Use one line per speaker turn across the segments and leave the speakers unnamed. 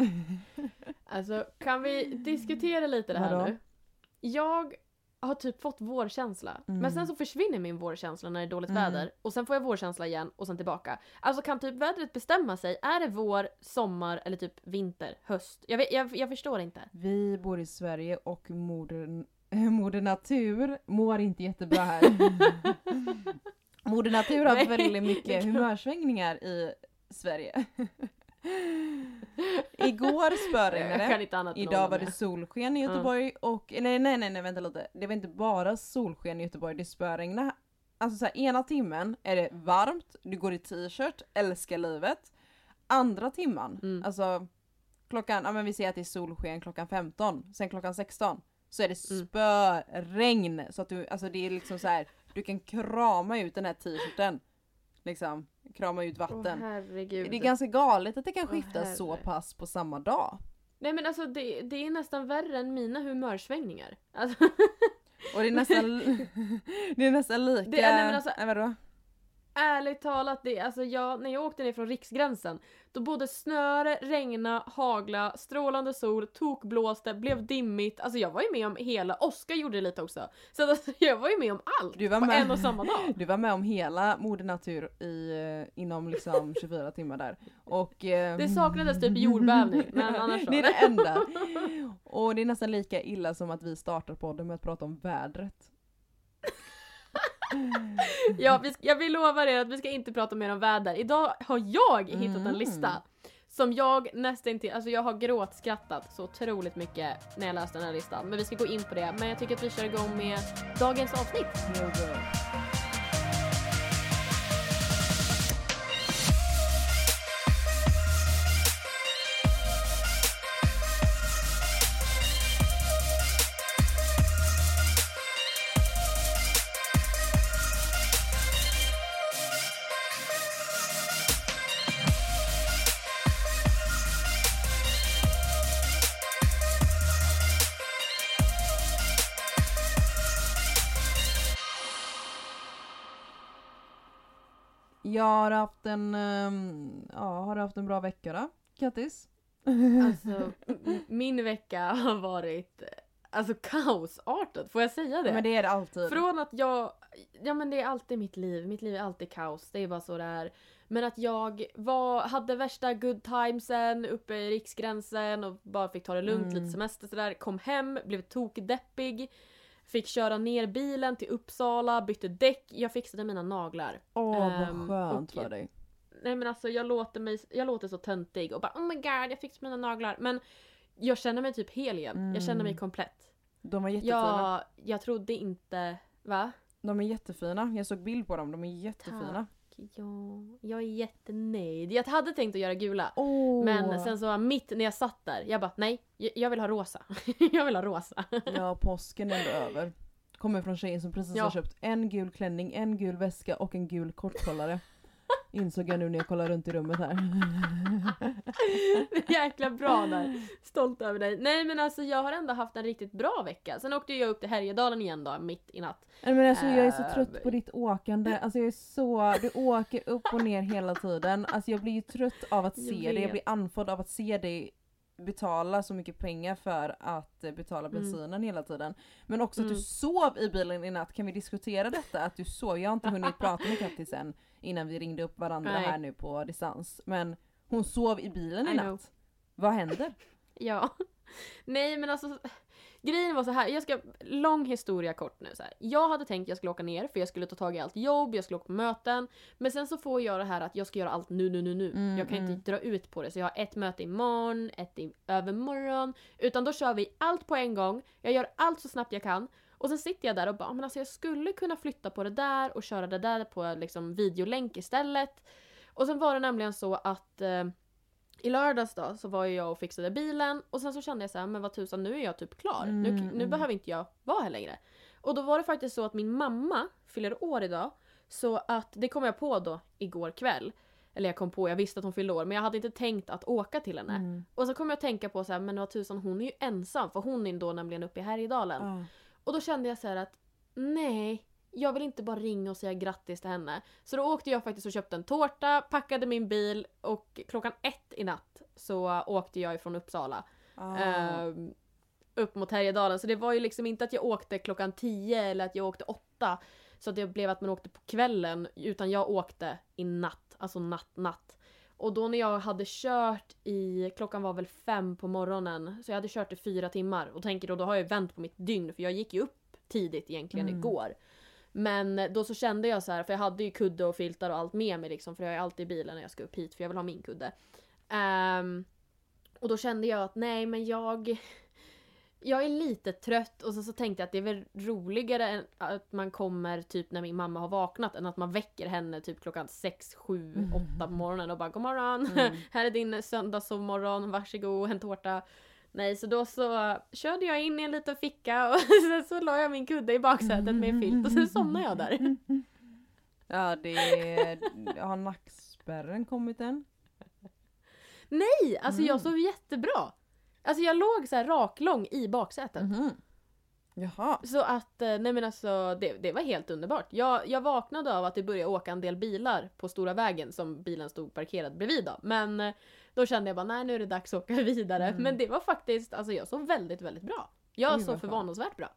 Alltså kan vi diskutera lite det här
Vadå?
nu? Jag har typ fått vårkänsla.
Mm.
Men sen så försvinner min vårkänsla när det är dåligt
Mm.
väder. Och sen får jag vårkänsla igen och sen tillbaka. Alltså kan typ vädret bestämma sig? Är det vår, sommar eller typ vinter, höst? Jag, vet, jag, jag förstår inte.
Vi bor i Sverige och moder, moder natur mår inte jättebra här. moder natur har
Nej,
väldigt mycket humörsvängningar i Sverige. Igår spöregnade.
än
Idag var det solsken i Göteborg och, nej nej nej nej vänta lite. Det var inte bara solsken i Göteborg, det spöregnade. Alltså så här, ena timmen är det varmt, du går i t-shirt, älskar livet. Andra timman,
Mm.
alltså klockan, ja men vi säger att det är solsken klockan 15, sen klockan 16 så är det
Mm.
spöregn. Så att du, alltså det är liksom så här, du kan krama ut den här t-shirten. Liksom, krama ut
Åh
vatten.
herregud.
det är ganska galet att det kan
Åh,
skifta så
herre.
pass på samma dag.
Nej men alltså det, det är nästan värre än mina humörsvängningar. Alltså,
Och det är nästan, det är nästan lika...
Det nej, men alltså-
nej, vadå?
Ärligt talat, det, alltså jag, när jag åkte ner från riksgränsen då både snöre, regna, hagla, strålande sol, tokblåste, blev dimmigt. Alltså jag var ju med om hela, Oskar gjorde det lite också. Så alltså, jag var ju med om allt
Du var
på
med.
en och samma dag.
Du var med om hela Moder Natur i, eh, inom liksom 24 timmar där. Och, eh,
Det saknades typ jordbävning, men annars så.
Det är det enda. Och det är nästan lika illa som att vi startar podden med att prata om vädret.
Ja, vi, jag vill lova er att vi ska inte prata mer om väder. Idag har jag hittat en
Mm.
lista som jag nästan till, alltså jag har gråtskrattat så otroligt mycket när jag läste den här listan. Men vi ska gå in på det. Men jag tycker att vi kör igång med dagens avsnitt.
Here haft en, ehm, ja, har du haft en bra vecka då? Kattis?
Alltså, min vecka har varit alltså kaosartad, får jag säga det?
Men det är det alltid.
Från att jag, ja men det är alltid mitt liv, mitt liv är alltid kaos, det är bara så det är. Men att jag var, hade värsta good timesen uppe i riksgränsen och bara fick ta det lugnt,
Mm.
lite semester sådär. Kom hem, blev tokdeppig. Fick köra ner bilen till Uppsala, bytte däck, jag fixade mina naglar.
Åh vad
Ehm,
skönt
och-
för dig.
Nej men alltså jag låter, mig, jag låter så töntig och bara oh my god jag fixade mina naglar. Men jag känner mig typ hel igen, jag känner mig
Mm.
komplett.
De var jättefina.
Jag, jag trodde inte, va?
De är jättefina. Jag såg bild på dem. De är jättefina.
Ja, jag är jättenöjd. Jag hade tänkt att göra gula.
Åh.
Men sen så mitt när jag satt där, jag bara nej, jag jag vill ha rosa. jag vill ha rosa.
Ja, påsken är ändå över. Kommer från tjejen som precis
Ja.
har köpt en gul klänning, en gul väska och en gul kortkollare. Insåg jag nu när jag kollar runt i rummet här.
Jäkla bra där. Stolt över dig. Nej men alltså jag har ändå haft en riktigt bra vecka. Sen åkte jag upp till Härjedalen igen då, mitt i natt.
Nej men alltså jag är så trött på ditt åkande. Alltså jag är så, du åker upp och ner hela tiden. Alltså jag blir ju trött av att
Jag
se dig. Jag blir andfådd av att se dig betala så mycket pengar för att eh, betala
Mm.
bensinen hela tiden. Men också att
Mm.
du sov i bilen i natt. Kan vi diskutera detta? Att du sov? Jag har inte hunnit prata med Kattis än innan vi ringde upp varandra
Nej.
här nu på distans. Men hon sov i bilen i natt. Vad händer?
Ja. Nej men alltså Grejen var så här, jag ska, lång historia kort nu så här. Jag hade tänkt att jag skulle åka ner för jag skulle ta tag i allt jobb, jag skulle åka på möten. Men sen så får jag det här att jag ska göra allt nu, nu, nu, nu.
Mm,
jag kan
mm.
inte dra ut på det. Så jag har ett möte imorgon, ett i övermorgon. Utan då kör vi allt på en gång. Jag gör allt så snabbt jag kan. Och sen sitter jag där och bara, "Ah, men alltså jag skulle kunna flytta på det där och köra det där på liksom videolänk istället. Och sen var det nämligen så att eh, i lördags då så var jag och fixade bilen och sen så kände jag så här, men vad tusan nu är jag typ klar. nu,
Mm,
nu
mm.
behöver inte jag vara här längre. Och då var det faktiskt så att min mamma fyller år idag. Så att det kom jag på då igår kväll. Eller jag kom på, jag visste att hon fyllde år men jag hade inte tänkt att åka till henne.
Mm.
Och så kom jag att tänka på så här, men vad tusan hon är ju ensam för hon är då nämligen uppe i Härjedalen.
Ah.
Och då kände jag så här att nej, jag vill inte bara ringa och säga grattis till henne. Så då åkte jag faktiskt och köpte en tårta, packade min bil och klockan ett i natt så åkte jag ifrån Uppsala.
Ah.
ehm, upp mot Härjedalen. Så det var ju liksom inte att jag åkte klockan 10 eller att jag åkte 8. Så att det blev att man åkte på kvällen. Utan jag åkte i natt. Alltså natt, natt. Och då när jag hade kört i, klockan var väl fem på morgonen. Så jag hade kört i fyra timmar. Och tänker då, då har jag vänt på mitt dygn. För jag gick ju upp tidigt egentligen
Mm.
igår. Men då så kände jag så här, för jag hade ju kudde och filtar och allt med mig liksom. För jag har ju alltid bilen när jag ska upp hit för jag vill ha min kudde. Ehm, och då kände jag att nej men jag jag är lite trött och så, så tänkte jag att det är väl roligare att man kommer typ när min mamma har vaknat än att man väcker henne typ klockan 6, 7, 8 på morgonen och bara god morgon,
Mm.
här är din söndagssovmorgon, varsågod, en tårta. Nej, så då så körde jag in i en liten ficka och sen så la jag min kudde i baksätet med en filt och sen somnade jag där.
Ja det är, har nackspärren kommit än?
Nej, alltså jag
Mm.
sov jättebra. Alltså jag låg så här raklång i baksätet.
Mhm. Jaha.
Så att, eh, nej men alltså det, det var helt underbart. Jag, jag vaknade av att det började åka en del bilar på stora vägen som bilen stod parkerad bredvid då. Men eh, då kände jag bara nej nu är det dags att åka vidare.
Mm.
Men det var faktiskt, alltså jag sov väldigt väldigt bra. Jag
Oj, skönt.
förvånansvärt bra.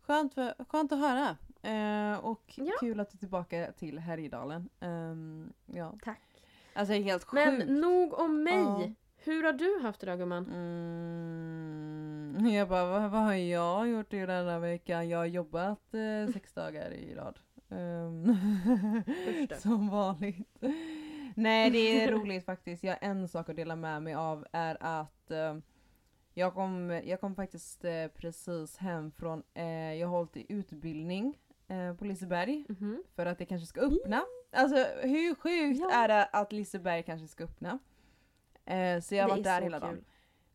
Skönt, för, skönt att höra. Eh, och
Ja.
kul att du är tillbaka till Härjedalen. Ehm, ja.
Tack.
Alltså helt
Men
sjukt.
nog om mig.
Ja.
Hur har du haft det då gumman?
Mm, jag bara, vad, vad har jag gjort i denna veckan? Jag har jobbat eh, sex dagar i rad. Um, som vanligt. Nej det är roligt faktiskt. Jag har en sak att dela med mig av är att eh, jag, kom, jag kom faktiskt eh, precis hem från, eh, jag har hållit i utbildning eh, på Liseberg
Mhm.
för att det kanske ska öppna. Alltså hur sjukt
Ja.
är det att Liseberg kanske ska öppna? Eh, så jag har varit
är
där hela
kul.
dagen.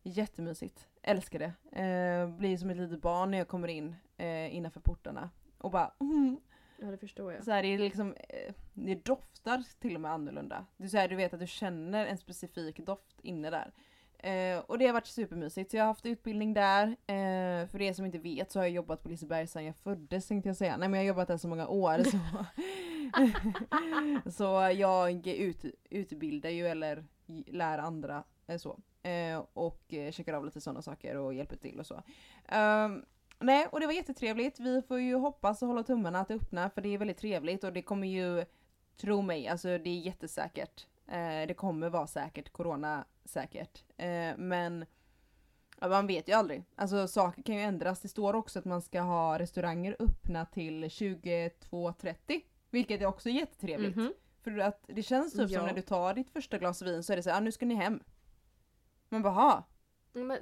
Jättemysigt. Älskar det. Eh, blir som ett litet barn när jag kommer in innanför portarna. Och bara mm.
Ja det förstår jag.
så här, det är liksom, eh, det doftar till och med annorlunda. Det är så här, du vet att du känner en specifik doft inne där. Eh, och det har varit supermysigt. Så jag har haft utbildning där. Eh, för er som inte vet så har jag jobbat på Liseberg sedan jag föddes tänkte jag säga. Nej men jag har jobbat där så många år. Så, så jag ut, utbildar ju eller lär andra eh, så. Eh, och eh, checkar av lite sådana saker och hjälper till och så. Ehm, nej, och det var jättetrevligt. Vi får ju hoppas och hålla tummarna att det öppnar för det är väldigt trevligt och det kommer ju, tro mig, alltså det är jättesäkert. Eh, det kommer vara säkert, corona säkert. Eh, men ja, man vet ju aldrig. Alltså saker kan ju ändras. Det står också att man ska ha restauranger öppna till 22.30. Vilket är också jättetrevligt.
Mhm.
För att det känns typ
Ja.
som när du tar ditt första glas vin så är det så här, ah, nu ska ni hem. Man bara, "Ha."
Men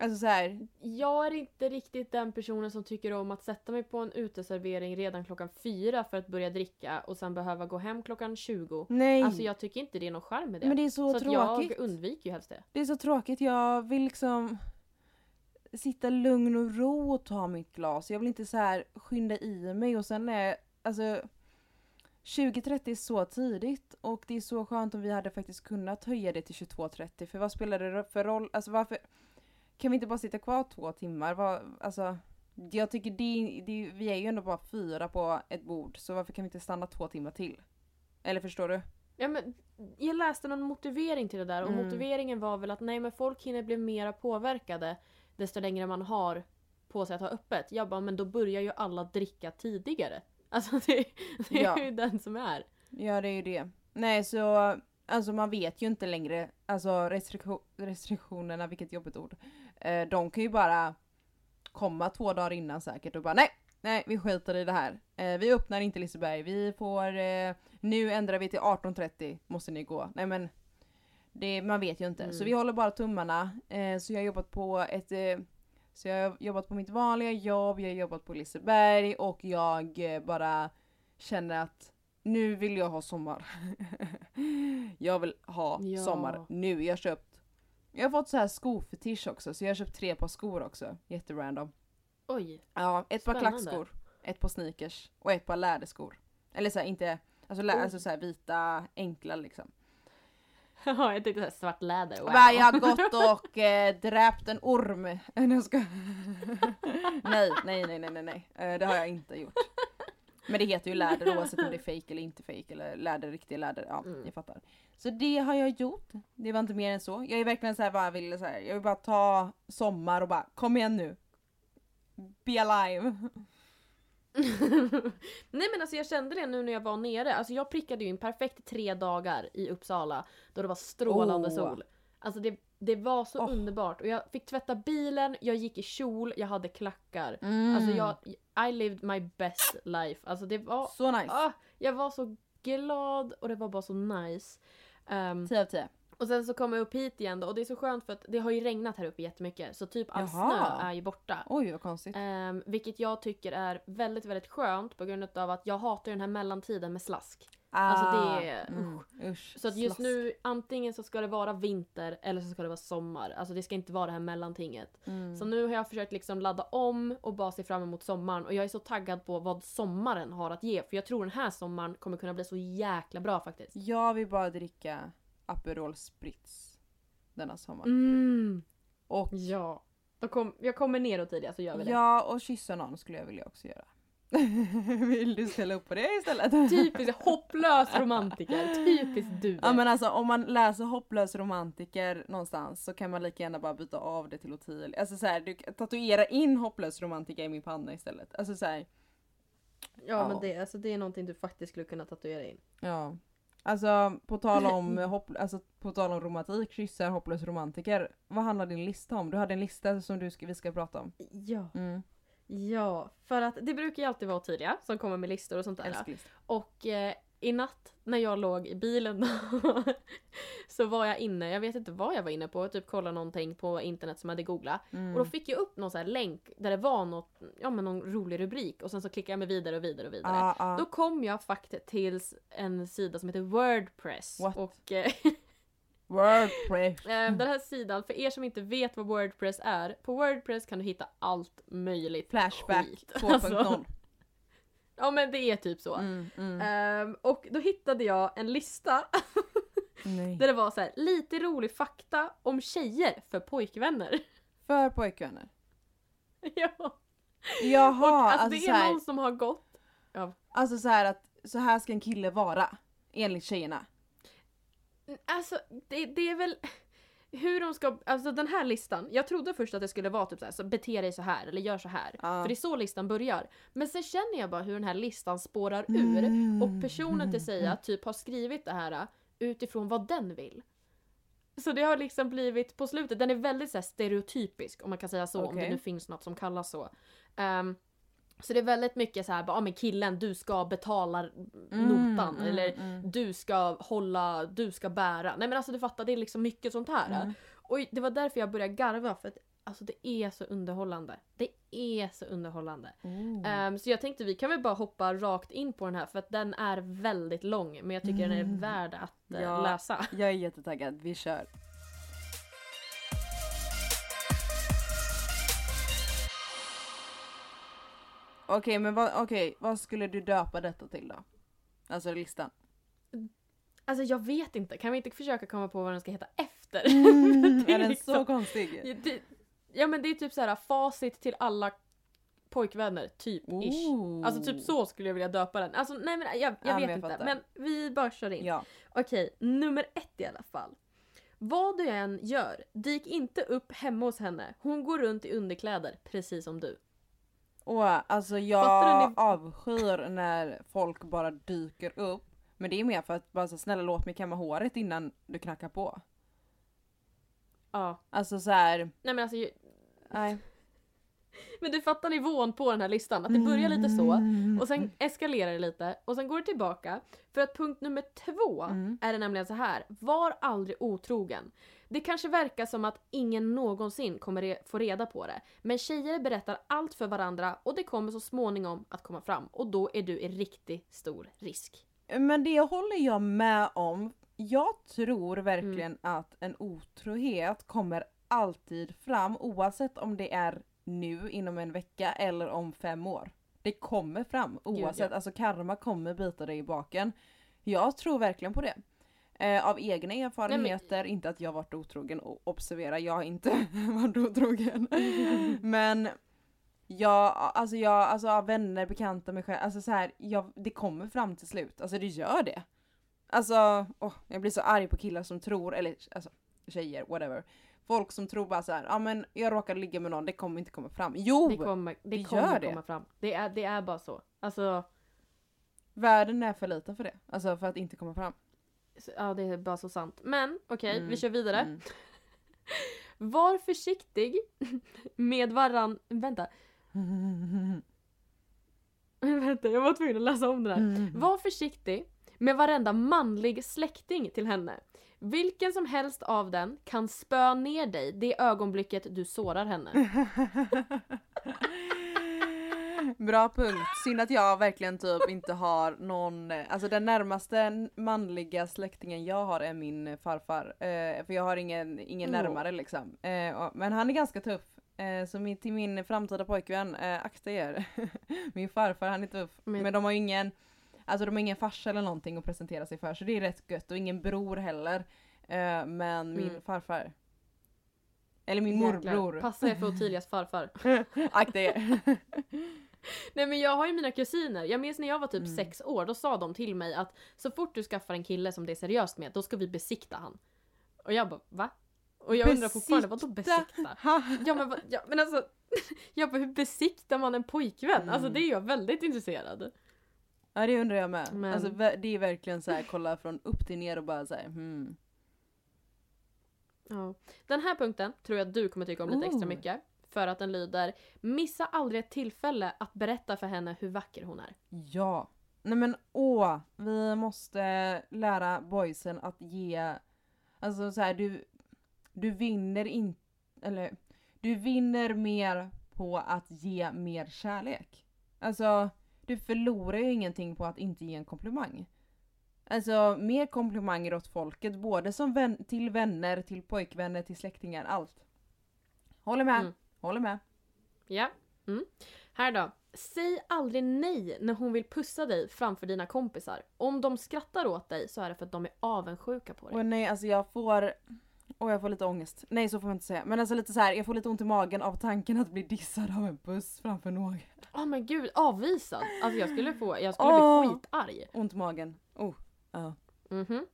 Alltså så här,
jag är inte riktigt den personen som tycker om att sätta mig på en uteservering redan klockan fyra för att börja dricka och sen behöva gå hem klockan 20.
nej.
Alltså jag tycker inte det är någon charm med det.
men det är så,
så att jag
tråkigt.
undviker ju helst det.
Det är så tråkigt, jag vill liksom sitta lugn och ro och ta mitt glas. Jag vill inte så här skynda i mig och sen är alltså 20.30 är så tidigt och det är så skönt om vi hade faktiskt kunnat höja det till 22.30 för vad spelar det för roll? Alltså varför kan vi inte bara sitta kvar två timmar? Vad, alltså jag tycker det, det, vi är ju ändå bara fyra på ett bord så varför kan vi inte stanna två timmar till? Eller förstår du?
Ja, men jag läste någon motivering till det där och
Mm.
motiveringen var väl att nej men folk hinner bli mera påverkade desto längre man har på sig att ha öppet. Jag bara men då börjar ju alla dricka tidigare. Alltså det, det är
Ja.
ju den som är.
Ja det är ju det. Nej så alltså man vet ju inte längre, alltså restriktion, restriktionerna, vilket jobbigt ord. Eh, de kan ju bara komma två dagar innan säkert och bara nej, nej vi skiter i det här. Eh, vi öppnar inte Liseberg, vi får, eh, nu ändrar vi till 18.30 måste ni gå. Nej men det, man vet ju inte.
Mm.
Så vi håller bara tummarna. Eh, så jag har jobbat på ett eh, så jag har jobbat på mitt vanliga jobb, jag har jobbat på Liseberg och jag eh, bara känner att nu vill jag ha sommar. jag vill ha
Ja.
sommar nu. Jag har köpt jag har fått så här skofetisch också så jag har köpt tre par skor också. Jätterandom.
Oj.
Ja, ett par
Spännande.
klackskor, ett par sneakers och ett par läderskor. Eller så här, inte, alltså, lä-
Oj.
alltså så här, vita enkla liksom.
Ja, jag tänkte såhär svart läder. Wow.
Wow. Jag har gått och eh, dräpt en orm. Nej, jag ska... nej, nej, nej, nej, nej, nej. Eh, det har jag inte gjort. Men det heter ju läder oavsett om det är fake eller inte fake eller läder, riktiga läder. Ja,
Mm.
ni fattar. Så det har jag gjort. Det var inte mer än så. Jag är verkligen så här bara vill så här, jag vill bara ta sommar och bara kom igen nu. Be alive.
Nej men alltså jag kände det nu när jag var nere. Alltså jag prickade ju in perfekt tre dagar i Uppsala då det var strålande
Åh.
sol. Alltså det, det var så
Åh.
underbart. Och jag fick tvätta bilen, jag gick i kjol, jag hade klackar.
Mm.
Alltså jag, I lived my best life. Alltså det var,
Så nice.
ah, jag var så glad och det var bara så nice. Ehm,
10 av 10.
och sen så kom jag upp hit igen då och det är så skönt för att det har ju regnat här uppe jättemycket så typ all
Jaha.
snö är ju borta.
Oj vad konstigt.
Ehm, vilket jag tycker är väldigt, väldigt skönt på grund av att jag hatar den här mellantiden med slask. Alltså det är-
mm, usch.
Så att just
slask.
nu antingen så ska det vara vinter eller så ska det vara sommar. Alltså det ska inte vara det här mellantinget.
Mm.
Så nu har jag försökt liksom ladda om och bara se fram emot sommaren och jag är så taggad på vad sommaren har att ge för jag tror den här sommaren kommer kunna bli så jäkla bra faktiskt.
Jag vill bara dricka Aperol Spritz denna sommar.
Mm.
Och
Ja. Då kom, jag kommer neråt i det så gör vi det.
ja, och kyssa någon skulle jag vilja också göra. vill du ställa upp på det istället?
Typiskt hopplös romantiker. Typiskt du.
Ja men alltså om man läser hopplös romantiker någonstans så kan man lika gärna bara byta av det till Ottilia. Alltså såhär, du tatuera in hopplös romantiker i min panna istället. Alltså såhär,
ja,
ja.
men det, alltså, det är någonting du faktiskt skulle kunna tatuera in.
ja. Alltså på tal om, hopp, alltså, på tal om romantik, kyssar, hopplös romantiker. Vad handlar din lista om? Du hade en lista som du ska, vi ska prata om.
Ja.
Mm.
Ja, för att det brukar ju alltid vara Ottilia som kommer med listor och sånt där. Och eh, i natt när jag låg i bilen så var jag inne, jag vet inte vad jag var inne på, typ kolla någonting på internet som jag hade googlat.
Mm.
Och då fick jag upp någon sån här länk där det var något, ja men någon rolig rubrik och sen så klickade jag mig vidare och vidare och vidare.
Ah, ah.
Då kom jag faktiskt till en sida som heter Wordpress.
What?
Och eh,
Wordpress.
eh, den här sidan, för er som inte vet vad Wordpress är, på Wordpress kan du hitta allt möjligt
Flashback
skit.
2.0.
Alltså, ja men det är typ så.
Mm, mm.
Ehm, och då hittade jag en lista där det var så här, lite rolig fakta om tjejer för pojkvänner.
För pojkvänner.
ja.
Jaha,
och, alltså,
alltså,
det är
här,
någon som har gått. Ja.
alltså så här att så här ska en kille vara. Enligt tjejerna.
Alltså det, det är väl hur de ska, alltså den här listan, jag trodde först att det skulle vara typ så här, så bete dig så här eller gör så här.
Ja.
För det är så listan börjar. Men sen känner jag bara hur den här listan spårar ur
Mm.
och personen till säga typ har skrivit det här utifrån vad den vill. Så det har liksom blivit på slutet, den är väldigt så stereotypisk om man kan säga så, om det nu finns något som kallas så. Ehm, så det är väldigt mycket så här, ja men killen du ska betala notan
Mm,
eller
mm.
du ska hålla, du ska bära. Nej men alltså du fattar, det är liksom mycket sånt här.
Mm.
Och det var därför jag började garva för att alltså det är så underhållande. Det är så underhållande. Ehm, så jag tänkte vi kan väl bara hoppa rakt in på den här för att den är väldigt lång men jag tycker den är
Mm.
värd att eh,
Ja.
läsa.
Jag är jättetaggad, vi kör. Okej men vad, okej, vad skulle du döpa detta till då? Alltså listan.
Alltså jag vet inte, kan vi inte försöka komma på vad den ska heta efter?
Mm,
Det
är den
liksom-
så konstig?
Ja, det, ja men det är typ så här facit till alla pojkvänner, typ ish.
Ooh.
Alltså typ så skulle jag vilja döpa den. Alltså nej men jag, jag
Ja, men
vet
jag
inte.
fattar.
Men vi bara kör in.
Ja.
Okej, nummer ett i alla fall. Vad du än gör, dyk inte upp hemma hos henne. Hon går runt i underkläder, precis som du.
Och alltså jag avskyr när folk bara dyker upp. Men det är mer för att bara så snälla låt mig kamma håret innan du knackar på.
Ja.
Alltså så här.
Nej men alltså, ju-
nej.
men du fattar nivån på den här listan. Att det börjar lite så,
Mm.
och sen eskalerar det lite, och sen går det tillbaka. För att punkt nummer två
Mm.
är det nämligen så här. Var aldrig otrogen. Det kanske verkar som att ingen någonsin kommer re- få reda på det. Men tjejer berättar allt för varandra och det kommer så småningom att komma fram. Och då är du i riktigt stor risk.
Men det håller jag med om. Jag tror verkligen
Mm.
att en otrohet kommer alltid fram oavsett om det är nu inom en vecka eller om fem år. Det kommer fram oavsett,
ja.
alltså karma kommer bita dig i baken. Jag tror verkligen på det. Eh, av egna erfarenheter, inte att jag varit otrogen och observera, jag har inte varit otrogen. Men jag, alltså jag, alltså av vänner, bekanta, mig själv, alltså så här, jag, det kommer fram till slut. Alltså det gör det. Alltså, åh, jag blir så arg på killar som tror, eller alltså tjejer, whatever. Folk som tror bara så här, ja ah, men jag råkar ligga med någon, det kommer inte komma fram. Jo!
Det kommer, det
det
kommer
gör det.
komma fram. Det är, det är bara så. Alltså,
Världen är för liten för det. Alltså för att inte komma fram.
så- ja det är bara så sant. Men okej,
Mm,
vi kör vidare.
Mm.
Var försiktig med varann... Vänta, vänta jag var tvungen att läsa om den här.
Mm.
Var försiktig med varenda manlig släkting till henne. Vilken som helst av den kan spö ner dig det ögonblicket du sårar henne.
Bra punkt. Synd att jag verkligen typ inte har någon, alltså den närmaste manliga släktingen jag har är min farfar. Eh, för jag har ingen, ingen
Åh.
närmare liksom. Eh, och- men han är ganska tuff. Eh, så min, till min framtida pojkvän, eh, akta er. min farfar han är tuff.
Men-
Men, de har ingen, alltså de har ingen farsa eller någonting att presentera sig för så det är rätt gött och ingen bror heller. Eh, men min
Mm.
farfar. Eller min
Jäklar.
morbror.
Passa er för Ottilias farfar.
Akta er.
Nej men jag har ju mina kusiner, jag minns när jag var typ
Mm.
sex år, då sa de till mig att så fort du skaffar en kille som det är seriöst med, då ska vi besikta han. Och jag bara va? Och jag undrar fortfarande, vadå besikta? Ja men, ja, men alltså, jag bara hur besiktar man en pojkvän?
Mm.
Alltså det är jag väldigt intresserad.
Ja det undrar jag med.
Men-
Alltså, det är verkligen så här kolla från upp till ner och bara så här, hmm.
Ja. Den här punkten tror jag att du kommer tycka om lite extra
Oh.
mycket. För att den lyder Missa aldrig ett tillfälle att berätta för henne hur vacker hon är.
Ja. Nej men åh, vi måste lära boysen att ge, alltså så här, du, du vinner inte, eller du vinner mer på att ge mer kärlek. Alltså, du förlorar ju ingenting på att inte ge en komplimang. Alltså mer komplimanger åt folket, både som vän, till vänner, till pojkvänner, till släktingar, allt. Håller med,
Mm.
håller med.
Ja. Mm. Här då. Säg aldrig nej när hon vill pussa dig framför dina kompisar. Om de skrattar åt dig så är det för att de är avundsjuka på dig.
Och nej alltså jag får, och jag får lite ångest. Nej så får man inte säga. Men alltså lite så här, jag får lite ont i magen av tanken att bli dissad av en buss framför någon.
Åh men gud, avvisad! Alltså jag skulle få, jag skulle
Åh.
bli skitarg.
Ont i magen. Oh. Ja.
Mhm.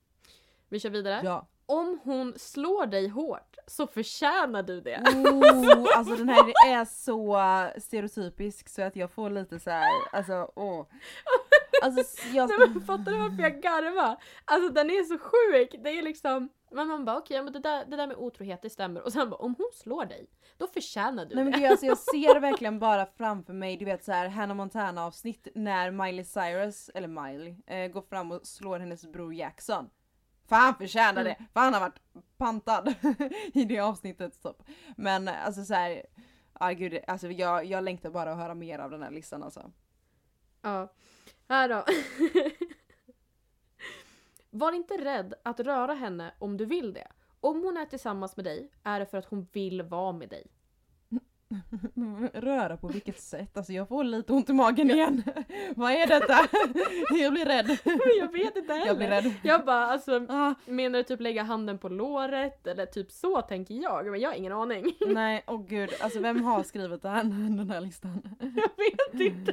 Vi kör vidare.
ja.
Om hon slår dig hårt så förtjänar du det.
Oh, alltså den här är så stereotypisk så att jag får lite så här, alltså åh. Alltså jag...
Nej, men fattar du varför jag garvar? Alltså den är så sjuk! Det är liksom, men man bara okej men det där, det där med otrohet det stämmer och sen bara om hon slår dig, då förtjänar du
Nej men
det.
det, är alltså, jag ser verkligen bara framför mig, du vet så här Hannah Montana avsnitt när Miley Cyrus, eller Miley, eh, går fram och slår hennes bror Jackson. För han förtjänar
Mm.
det, för han har varit pantad i det avsnittet typ. Men alltså så här, ah, gud, alltså jag, jag längtar bara att höra mer av den här listan alltså.
Ja. Här då. Var inte rädd att röra henne om du vill det. Om hon är tillsammans med dig är det för att hon vill vara med dig.
Röra på vilket sätt? Alltså jag får lite ont i magen igen. Vad är detta? jag blir rädd.
Jag vet inte heller.
Jag blir rädd.
Jag bara alltså,
Ah,
menar du typ lägga handen på låret eller typ så tänker jag, men jag har ingen aning.
nej, åh gud. Alltså vem har skrivit det här, den här listan?
Jag vet inte.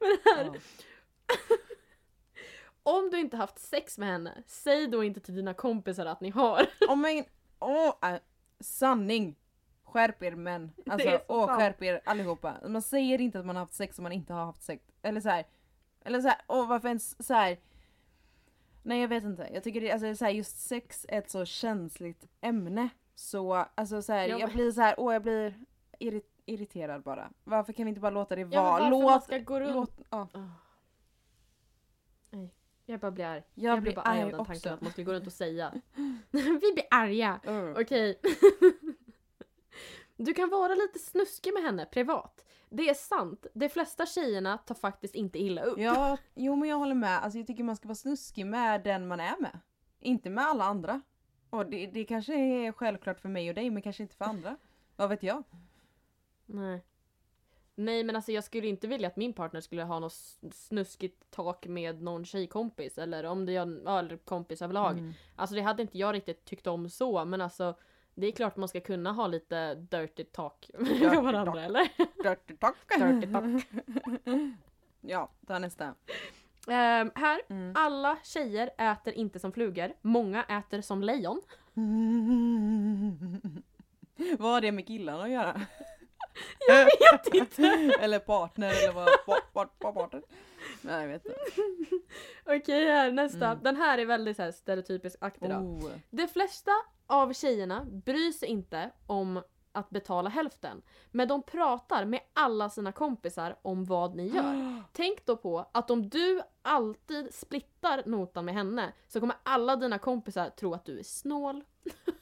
Men här,
Ja.
om du inte haft sex med henne, säg då inte till dina kompisar att ni har.
Åh men, åh, äh, sanning! Skärp er män. Alltså, åh
sant.
skärp er allihopa. Man säger inte att man har haft sex om man inte har haft sex. Eller så här. Eller så här, åh varför ens så här. Nej jag vet inte. Jag tycker det, alltså, så här, just sex är ett så känsligt ämne. Så alltså så här,
Ja,
jag blir så här, åh jag blir irri- irriterad bara. Varför kan vi inte bara låta det
Ja,
vara?
varför
låt,
man ska gå runt-
låt, ja.
Nej, jag bara blir arg.
Jag
Jag,
blir
blir bara arg av den tanken
också.
att man skulle gå runt och säga. Vi blir arga.
Uh.
Okej. Du kan vara lite snuskig med henne privat. Det är sant, de flesta tjejerna tar faktiskt inte illa upp.
Ja, jo men jag håller med. Alltså jag tycker man ska vara snuskig med den man är med. Inte med alla andra. Och det, det kanske är självklart för mig och dig men kanske inte för andra. Vad vet jag?
Nej. Nej men alltså jag skulle inte vilja att min partner skulle ha något snuskigt tak med någon tjejkompis eller om det är en kompis överlag.
Mm.
Alltså det hade inte jag riktigt tyckt om så men alltså Det är klart man ska kunna ha lite dirty talk med varandra
talk.
eller?
Dirty talk.
Dirty talk.
ja, ta nästa.
Ehm, här,
Mm.
alla tjejer äter inte som flugor. Många äter som lejon.
vad har det med killarna att göra?
Jag vet inte!
eller partner eller vad? Part, part, partner? Nej jag vet inte.
Okej här, nästa.
Mm.
Den här är väldigt så här stereotypisk aktig då.
Oh.
De flesta av tjejerna bryr sig inte om att betala hälften. Men de pratar med alla sina kompisar om vad ni gör. Tänk då på att om du alltid splittar notan med henne så kommer alla dina kompisar tro att du är snål.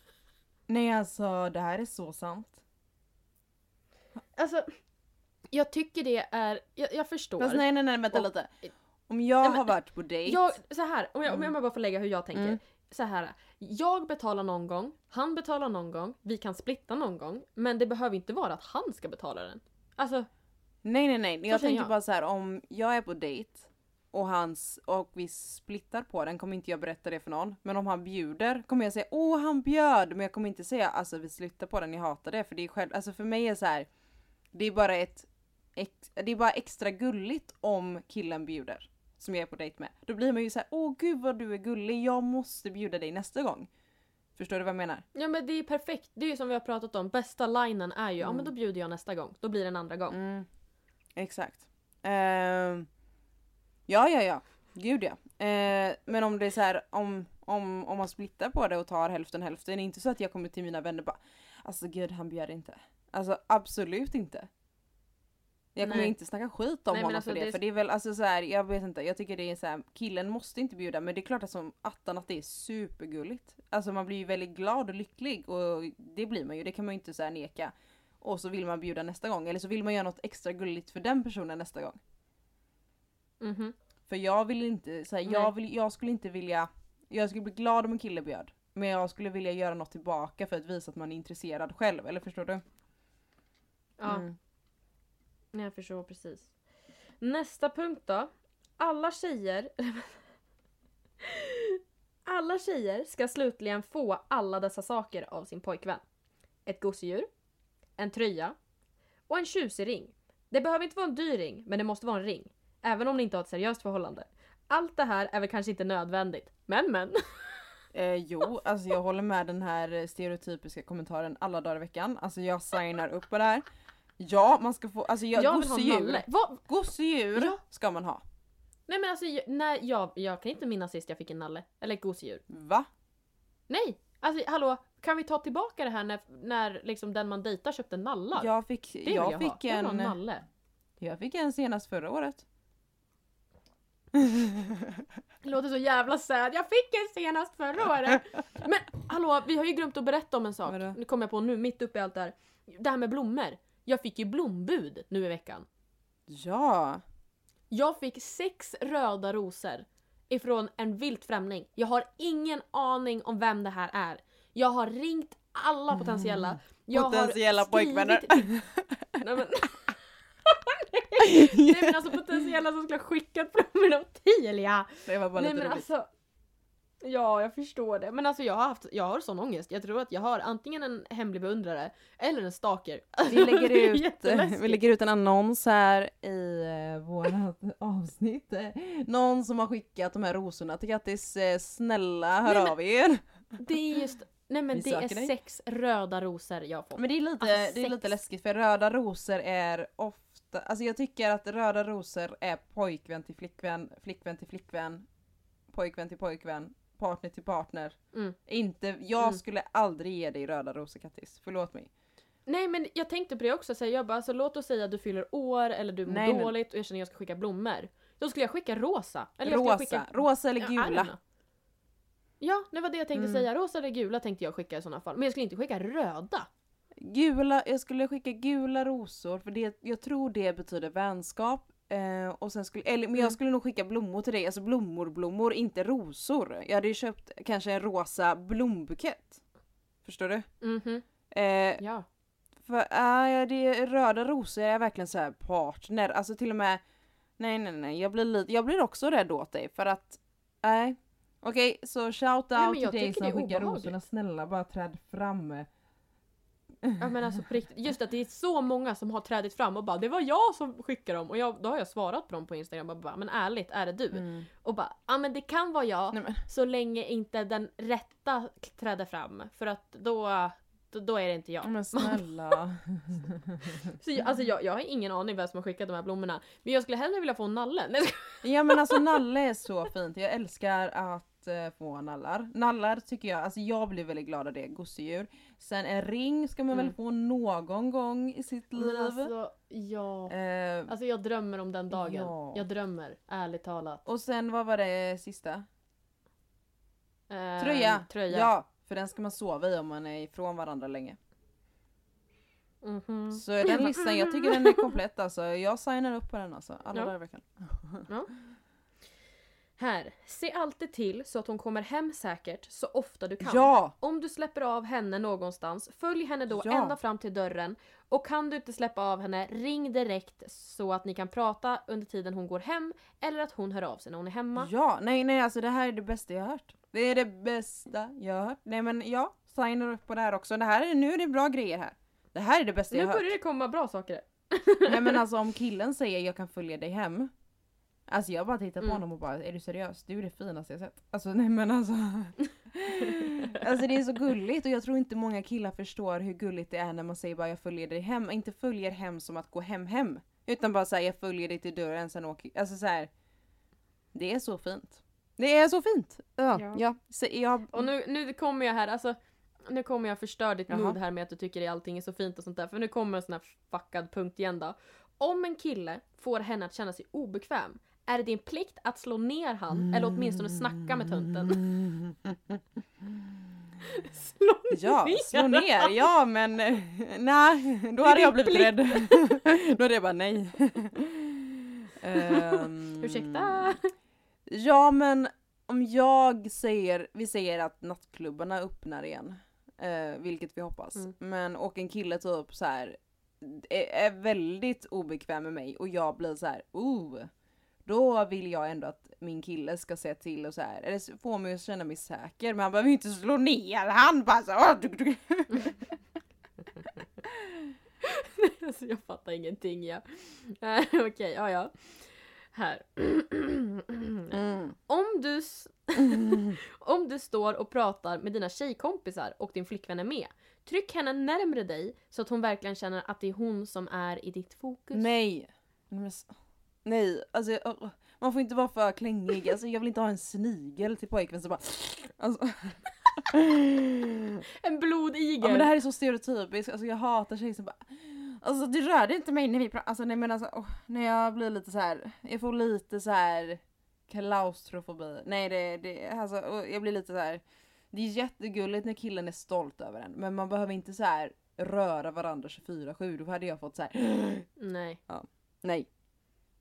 Nej alltså det här är så sant.
Alltså, jag tycker det är... Jag, jag förstår.
Fast nej nej nej vänta
Och-
lite. Om jag
Nej, men-
har varit på dejt.
Jag, så här, om jag, om
Mm.
jag bara får lägga hur jag tänker.
Mm.
Så här, jag betalar någon gång, han betalar någon gång, vi kan splitta någon gång. Men det behöver inte vara att han ska betala den. Alltså,
Nej nej nej, jag tänker
jag.
bara så här om jag är på dejt och, hans, och vi splittar på den kommer inte jag berätta det för någon. Men om han bjuder kommer jag säga åh han bjöd men jag kommer inte säga alltså vi slutar på den, jag hatar det. För det är själv, alltså för mig är så här. det är bara ett det är bara extra gulligt om killen bjuder. Som jag är på dejt med. Då blir man ju så här åh gud vad du är gullig, jag måste bjuda dig nästa gång. Förstår du vad jag menar?
ja men det är perfekt. Det är ju som vi har pratat om, bästa linen är ju ja men
Mm.
då bjuder jag nästa gång. Då blir det en andra gång.
Mm, exakt. Ehm, ja, ja, ja. Gud ja. Eh, men om det är så här, om, om, om man splittar på det och tar hälften hälften, är det inte så att jag kommer till mina vänner och bara Alltså gud han bjöd inte. Alltså absolut inte. Jag kommer
Nej.
inte snacka skit om
Nej,
honom
alltså,
för det,
det
för det är väl alltså så här, jag vet inte, jag tycker det är så här, killen måste inte bjuda men det är klart att som attan att det är supergulligt. Alltså man blir ju väldigt glad och lycklig och det blir man ju, det kan man ju inte så här neka. Och så vill man bjuda nästa gång eller så vill man göra något extra gulligt för den personen nästa gång.
Mhm.
För jag vill inte, så här, jag, vill, jag skulle inte vilja, jag skulle bli glad om en kille bjöd. Men jag skulle vilja göra något tillbaka för att visa att man är intresserad själv, eller förstår du?
Ja,
Mm
jag förstår precis. Nästa punkt då. Alla tjejer... alla tjejer ska slutligen få alla dessa saker av sin pojkvän. Ett gosedjur, en tröja och en tjusig ring. Det behöver inte vara en dyr ring, men det måste vara en ring. Även om ni inte har ett seriöst förhållande. Allt det här är väl kanske inte nödvändigt. Men men.
Eh, jo, alltså jag håller med den här stereotypiska kommentaren alla dagar i veckan. Alltså jag signar upp på det här. Ja, man ska få, alltså jag,
jag
gosedjur, gosedjur
Ja.
ska man ha.
Nej men alltså, jag- nej, jag, jag kan inte minnas sist jag fick en nalle. Eller ett gosedjur.
Va?
Nej! Alltså hallå, kan vi ta tillbaka det här när, när liksom den man dejtar köpte nallar?
Jag fick,
det vill
jag,
jag,
fick
ha. Jag vill ha
en,
nalle.
jag fick en senast förra året.
Det låter så jävla sad. Jag fick en senast förra året! Men hallå, vi har ju glömt att berätta om en sak. Nu kommer jag på nu, mitt uppe i allt det här. Det här med blommor. Jag fick ju blombud nu i veckan.
Ja!
Jag fick sex röda rosor ifrån en vilt främling. Jag har ingen aning om vem det här är. Jag har ringt alla potentiella. Jag har
Potentiella
skrivit
pojkvänner.
till- Nej men... Nej men alltså potentiella som skulle ha skickat blommorna till ja.
Det var bara
Nej
lite
men
roligt.
alltså. Ja jag förstår det. Men alltså jag har haft, jag har sån ångest. Jag tror att jag har antingen en hemlig beundrare eller en stalker.
Vi lägger, ut, vi lägger ut en annons här i eh, vårt avsnitt. Någon som har skickat de här rosorna till Kattis, eh, snälla hör
Nej, men-
av er.
Det är just, nej men
Vi
det är
dig.
sex röda rosor jag har fått.
Men det är lite,
Alltså,
det är lite läskigt för röda rosor är ofta, alltså jag tycker att röda rosor är pojkvän till flickvän, flickvän till flickvän, pojkvän till pojkvän, partner till partner.
Mm.
Inte, jag
Mm.
skulle aldrig ge dig röda rosor Kattis, förlåt mig.
Nej men jag tänkte på det också, så här, jag bara alltså, låt oss säga att du fyller år eller du mår
Nej,
dåligt och jag känner att jag ska skicka blommor. Då skulle jag skicka rosa. Eller
Rosa,
skicka...
rosa eller
Ja,
gula.
know. Ja, det var det jag tänkte
Mm.
säga. Rosa eller gula tänkte jag skicka i sådana fall. Men jag skulle inte skicka röda.
Gula, jag skulle skicka gula rosor för det, jag tror det betyder vänskap. Eh, och sen skulle, eller, men jag
Mm.
skulle nog skicka blommor till dig, alltså blommor, blommor, inte rosor. Jag hade ju köpt kanske en rosa blombukett. Förstår du?
Mhm,
Eh,
ja.
för äh, det, röda rosor är verkligen så här partner, alltså till och med Nej nej nej, jag blir, lite, jag blir också rädd åt dig för att Nej. Okej, så shout
Nej,
out till
jag
dig som skickar rosorna, snälla bara träd fram.
Ja men alltså på riktigt, just att det är så många som har trädit fram och bara det var jag som skickade dem och jag, då har jag svarat på dem på Instagram och bara men ärligt är det du?
Mm.
Och bara ja men det kan vara jag
Nej,
så länge inte den rätta träder fram för att då, då, då är det inte jag.
Men snälla.
Så jag, alltså jag, jag har ingen aning vem som har skickat de här blommorna men jag skulle hellre vilja få jag skojar.
Ja men alltså nalle är så fint. Jag älskar att få nallar. Nallar tycker jag, alltså jag blir väldigt glad av det, gosedjur. Sen en ring ska man
Mm.
väl få någon gång i sitt liv.
Men alltså ja.
Eh,
Alltså jag drömmer om den dagen.
Ja.
Jag drömmer, ärligt talat.
och sen vad var det sista?
Eh,
Tröja.
tröja.
Ja, för den ska man sova i om man är ifrån varandra länge.
Mhm.
Så den listan, jag tycker den är komplett alltså. Jag signar upp på den alltså. Alla
Ja.
dagar i veckan.
Här, se alltid till så att hon kommer hem säkert så ofta du kan.
Ja!
Om du släpper av henne någonstans, följ henne då
Ja.
ända fram till dörren. Och kan du inte släppa av henne, ring direkt så att ni kan prata under tiden hon går hem eller att hon hör av sig när hon är hemma.
Ja, nej nej alltså det här är det bästa jag har hört. Det är det bästa jag har hört. Nej men ja, signar upp på det här också. Det här är, nu är det bra grejer här. Det här är det bästa
Nu
jag har
börjar
hört.
det komma bra saker.
Nej men alltså om killen säger jag kan följa dig hem. Alltså jag bara tittar på
Mm.
honom och bara är du seriös? Du är det finaste jag sett. Alltså nej men alltså. alltså det är så gulligt och jag tror inte många killar förstår hur gulligt det är när man säger bara jag följer dig hem. Inte följer hem som att gå hem hem. Utan bara säga jag följer dig till dörren sen åker Alltså så här. Det är så fint. Det är så fint! Ja,
Ja.
ja. Så jag,
Och nu, nu kommer jag här, alltså nu kommer jag förstöra ditt mood här med att du tycker att allting är så fint och sånt där. För nu kommer en sån här fuckad punkt igen då. Om en kille får henne att känna sig obekväm, är det din plikt att slå ner han eller åtminstone snacka med tunten? slå
Ja,
ner!
slå ner. Ja men eh, nej, då hade jag blivit rädd. då hade jag bara nej. Ehm,
Ursäkta?
Ja men om jag säger, vi säger att nattklubbarna öppnar igen. Eh, vilket vi hoppas.
Mm.
Men och en kille typ så här är, är väldigt obekväm med mig och jag blir så här, oh. Då vill jag ändå att min kille ska se till och så här, eller få mig att känna mig säker. Men han behöver ju inte slå ner han bara så, åh, duk, duk.
alltså jag fattar ingenting ja. Eh, Okej, ja ja. Här.
Mm.
Om du, s- om du står och pratar med dina tjejkompisar och din flickvän är med, tryck henne närmre dig så att hon verkligen känner att det är hon som är i ditt fokus.
Nej. Men Nej, alltså jag- man får inte vara för klängig. Alltså jag vill inte ha en snigel till pojkvän som bara... Alltså.
En blodigel!
Ja men det här är så stereotypiskt, alltså jag hatar tjejer som bara Alltså du rörde inte mig när vi pratade, alltså nej men alltså åh, när jag blir lite så här, jag får lite så här klaustrofobi. Nej det, det alltså jag blir lite så här. Det är jättegulligt när killen är stolt över en men man behöver inte så här röra varandra 24-7, då hade jag fått så här.
Nej,
nej,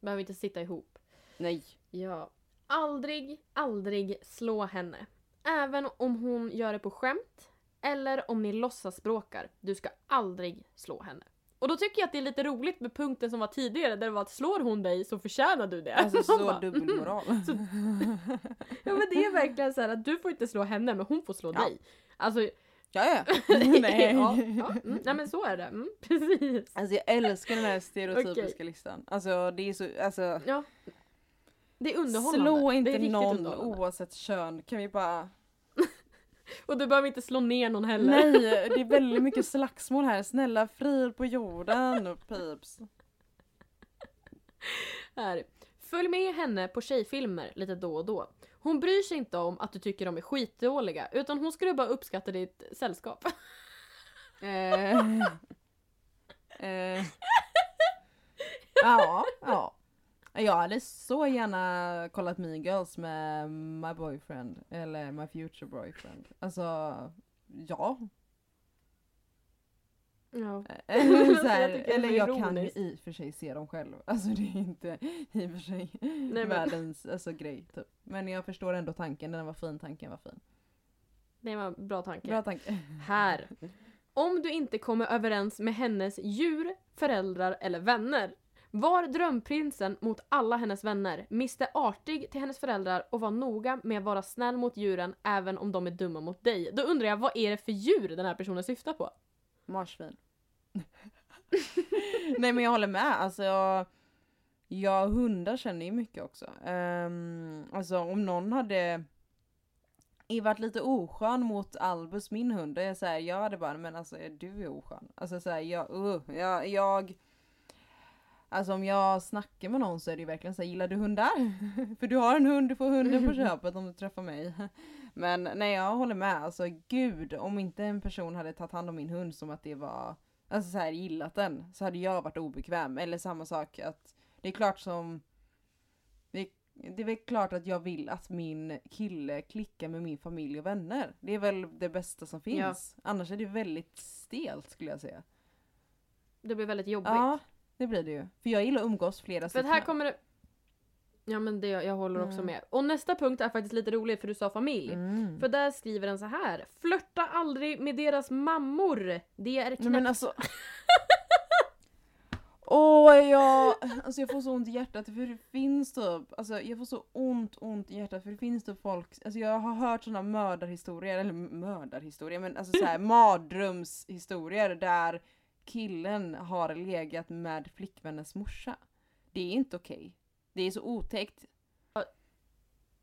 behöver inte sitta ihop.
nej.
Ja. Aldrig, aldrig slå henne. Även om hon gör det på skämt eller om ni låtsas bråkar. Du ska aldrig slå henne. Och då tycker jag att det är lite roligt med punkten som var tidigare där det var att slår hon dig så förtjänar du det.
Alltså så
bara,
dubbelmoral.
Så- Ja men det är verkligen så här att du får inte slå henne men hon får slå
Ja.
dig. Alltså,
Ja ja. nej.
ja, ja, mm, nej men så är det. Mm, precis.
Alltså jag älskar den här stereotypiska listan. Alltså det är så, alltså
Ja. Det är underhållande.
Slå inte någon oavsett kön, kan vi bara...
Och du behöver inte slå ner någon heller.
Nej, det är väldigt mycket slagsmål här. Snälla frid på jorden, peeps.
Här. Följ med henne på tjejfilmer lite då och då. Hon bryr sig inte om att du tycker de är skitdåliga utan hon skulle bara uppskatta ditt sällskap.
Eh, eh, ja, ja. Jag hade så gärna kollat Mean Girls med my boyfriend, eller my future boyfriend. Alltså, ja.
Ja.
Eller, så
Jag
här,
är
eller jag kan ju i och för sig se dem själv. Alltså det är inte i och för sig
men-
världens alltså, grej typ. Men jag förstår ändå tanken, den var fin, tanken var fin.
Det var en bra tanke.
Bra tanke.
Här. Om du inte kommer överens med hennes djur, föräldrar eller vänner. Var drömprinsen mot alla hennes vänner, miste artig till hennes föräldrar och var noga med att vara snäll mot djuren även om de är dumma mot dig. Då undrar jag, vad är det för djur den här personen syftar på?
Marsvin. Nej men jag håller med. Alltså jag, jag hundar känner ju mycket också. Um, alltså om någon hade varit lite oskön mot Albus, min hund, är jag såhär, jag hade bara, men alltså du är oskön. Alltså såhär, jag, uh, jag, jag Alltså om jag snackar med någon så är det ju verkligen såhär, gillar du hundar? För du har en hund, du får hunden på köpet om du träffar mig. Men nej jag håller med, alltså gud om inte en person hade tagit hand om min hund som att det var, alltså såhär gillat den, så hade jag varit obekväm. Eller samma sak att det är klart som det, det är väl klart att jag vill att min kille klickar med min familj och vänner. Det är väl det bästa som finns. Ja. Annars är det väldigt stelt skulle jag säga.
Det blir väldigt jobbigt.
Ja, det blir det ju. För jag gillar att umgås flera
stycken. För här kommer det... Ja men det, jag håller också mm. med. Och nästa punkt är faktiskt lite rolig för du sa familj. Mm. För där skriver den så här. Flörta aldrig med deras mammor. Det är knäppt. Nej, men alltså...
Åh oh, jag, alltså jag får så ont i hjärtat för det finns typ, alltså jag får så ont, ont i hjärtat för det finns typ folk, alltså jag har hört sådana mördarhistorier, eller mördarhistorier men alltså såhär mardrömshistorier där killen har legat med flickvännens morsa. Det är inte okej. Det är så otäckt.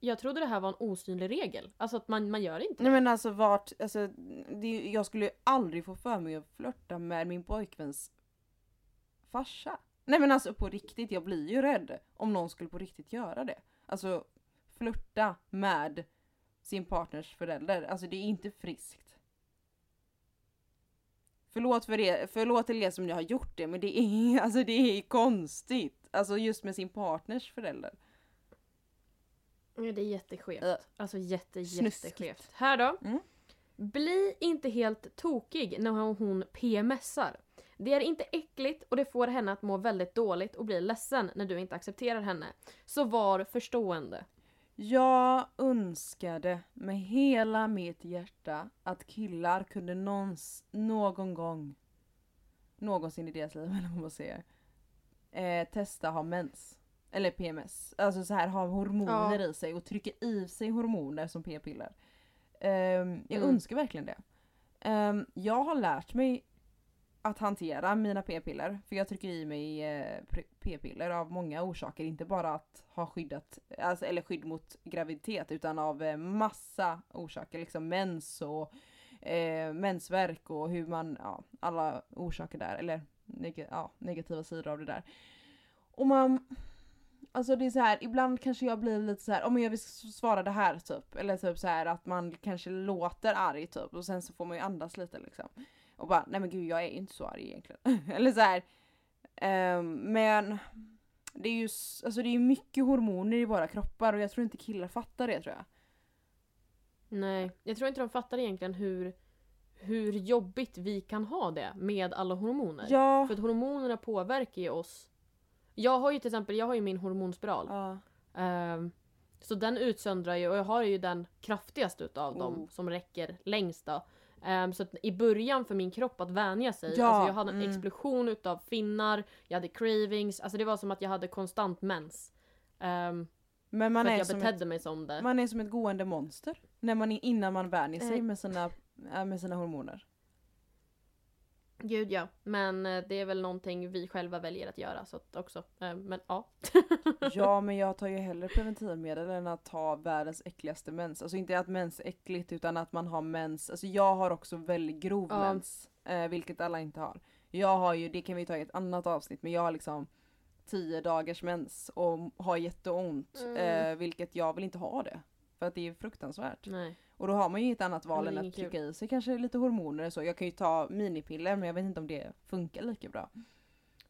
Jag trodde det här var en osynlig regel. Alltså att man, man gör inte
Nej men alltså vart, alltså det, jag skulle aldrig få för mig att flörta med min pojkväns farsa. Nej men alltså på riktigt, jag blir ju rädd om någon skulle på riktigt göra det. Alltså flörta med sin partners förälder, alltså det är inte friskt. Förlåt för det, förlåt till er som nu har gjort det men det är, alltså det är konstigt. Alltså just med sin partners förälder.
Ja det är jätteskevt. Äh. Alltså jätte jätteskevt. Här då. Mm. Bli inte helt tokig när hon PMSar. Det är inte äckligt och det får henne att må väldigt dåligt och bli ledsen när du inte accepterar henne. Så var förstående.
Jag önskade med hela mitt hjärta att killar kunde någons, någon gång, någonsin i deras liv, eller vad man säger, eh, testa ha mens. Eller PMS. Alltså så här ha hormoner ja. i sig och trycka i sig hormoner som p-piller. Um, jag mm. önskar verkligen det. Um, jag har lärt mig att hantera mina p-piller. För jag trycker i mig eh, p-piller av många orsaker. Inte bara att ha skyddat, alltså, eller skydd mot graviditet utan av eh, massa orsaker. Liksom mens och eh, mensvärk och hur man, ja, alla orsaker där. Eller neg ja, negativa sidor av det där. Och man Alltså det är så här, ibland kanske jag blir lite så här, om jag vill svara det här typ. Eller typ så här att man kanske låter arg typ och sen så får man ju andas lite liksom. Och bara, nej men gud jag är inte så arg egentligen. Eller så här. Um, men det är ju alltså det är mycket hormoner i våra kroppar och jag tror inte killar fattar det tror jag.
Nej, jag tror inte de fattar egentligen hur, hur jobbigt vi kan ha det med alla hormoner. Ja. För att hormonerna påverkar ju oss. Jag har ju till exempel jag har ju min hormonspiral. Ja. Um, så den utsöndrar ju, och jag har ju den kraftigaste utav oh. dem som räcker längst då. Um, så i början för min kropp att vänja sig, ja, alltså jag hade en mm. explosion utav finnar, jag hade cravings, alltså det var som att jag hade konstant mens. Um, men man för är att jag betedde ett, mig som det.
Man är som ett gående monster. När man, innan man vänjer sig med sina, med sina hormoner.
Gud ja, men eh, det är väl någonting vi själva väljer att göra så att också. Eh, men ja.
ja men jag tar ju hellre preventivmedel än att ta världens äckligaste mens. Alltså inte att mens är äckligt utan att man har mens. Alltså jag har också väldigt grov ja. mens. Eh, vilket alla inte har. Jag har ju, det kan vi ta i ett annat avsnitt, men jag har liksom 10 dagars mens och har jätteont. Mm. Vilket jag vill inte ha det. För att det är fruktansvärt. Nej. Och då har man ju inget annat val än att trycka i sig kanske lite hormoner och så. Jag kan ju ta minipiller men jag vet inte om det funkar lika bra.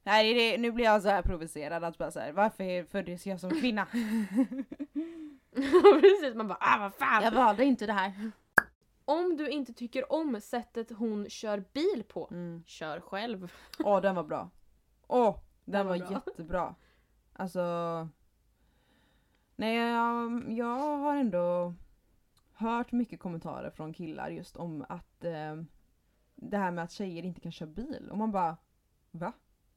Nej, det, nu blir jag så här provocerad att bara såhär, varför föddes jag som kvinna?
Precis, man bara ah vad fan!
Jag valde inte det här.
Om du inte tycker om sättet hon kör bil på, mm. kör själv.
Åh, oh, den var bra. Åh, oh, den, den, var, var jättebra. Alltså... Nej, jag, jag har ändå hört mycket kommentarer från killar just om att eh, det här med att tjejer inte kan köra bil och man bara va?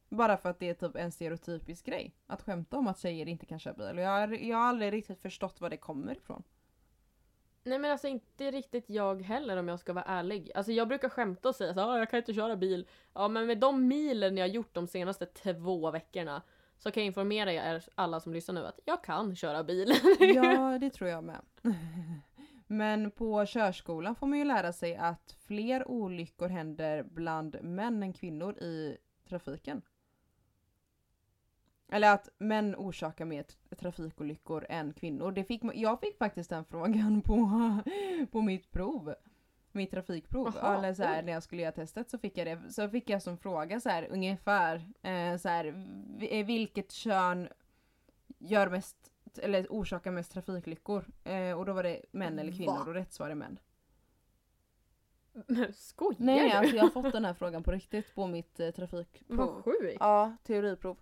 Bara för att det är typ en stereotypisk grej. Att skämta om att tjejer inte kan köra bil. Och jag, har, jag har aldrig riktigt förstått var det kommer ifrån.
Nej men alltså inte riktigt jag heller om jag ska vara ärlig. Alltså jag brukar skämta och säga så ah, jag kan inte köra bil. Ja men med de milen jag har gjort de senaste två veckorna så kan jag informera er alla som lyssnar nu att jag kan köra bil.
Ja, det tror jag med. Men på körskolan får man ju lära sig att fler olyckor händer bland män än kvinnor i trafiken. Eller att män orsakar mer trafikolyckor än kvinnor. Det fick, jag fick faktiskt den frågan på, på mitt prov. Mitt trafikprov.
Jaha,
Eller så här, när jag skulle göra testet så fick jag det. Så fick jag som fråga så här ungefär eh, så här, eh, vilket kön gör mest eller orsakar mest trafikolyckor. Eh, och då var det män eller kvinnor
Va?
och rätt svar är män.
Skojar
Nej,
du?
nej alltså jag har fått den här frågan på riktigt på mitt eh, trafikprov.
Vad sjukt.
Ja, teoriprov.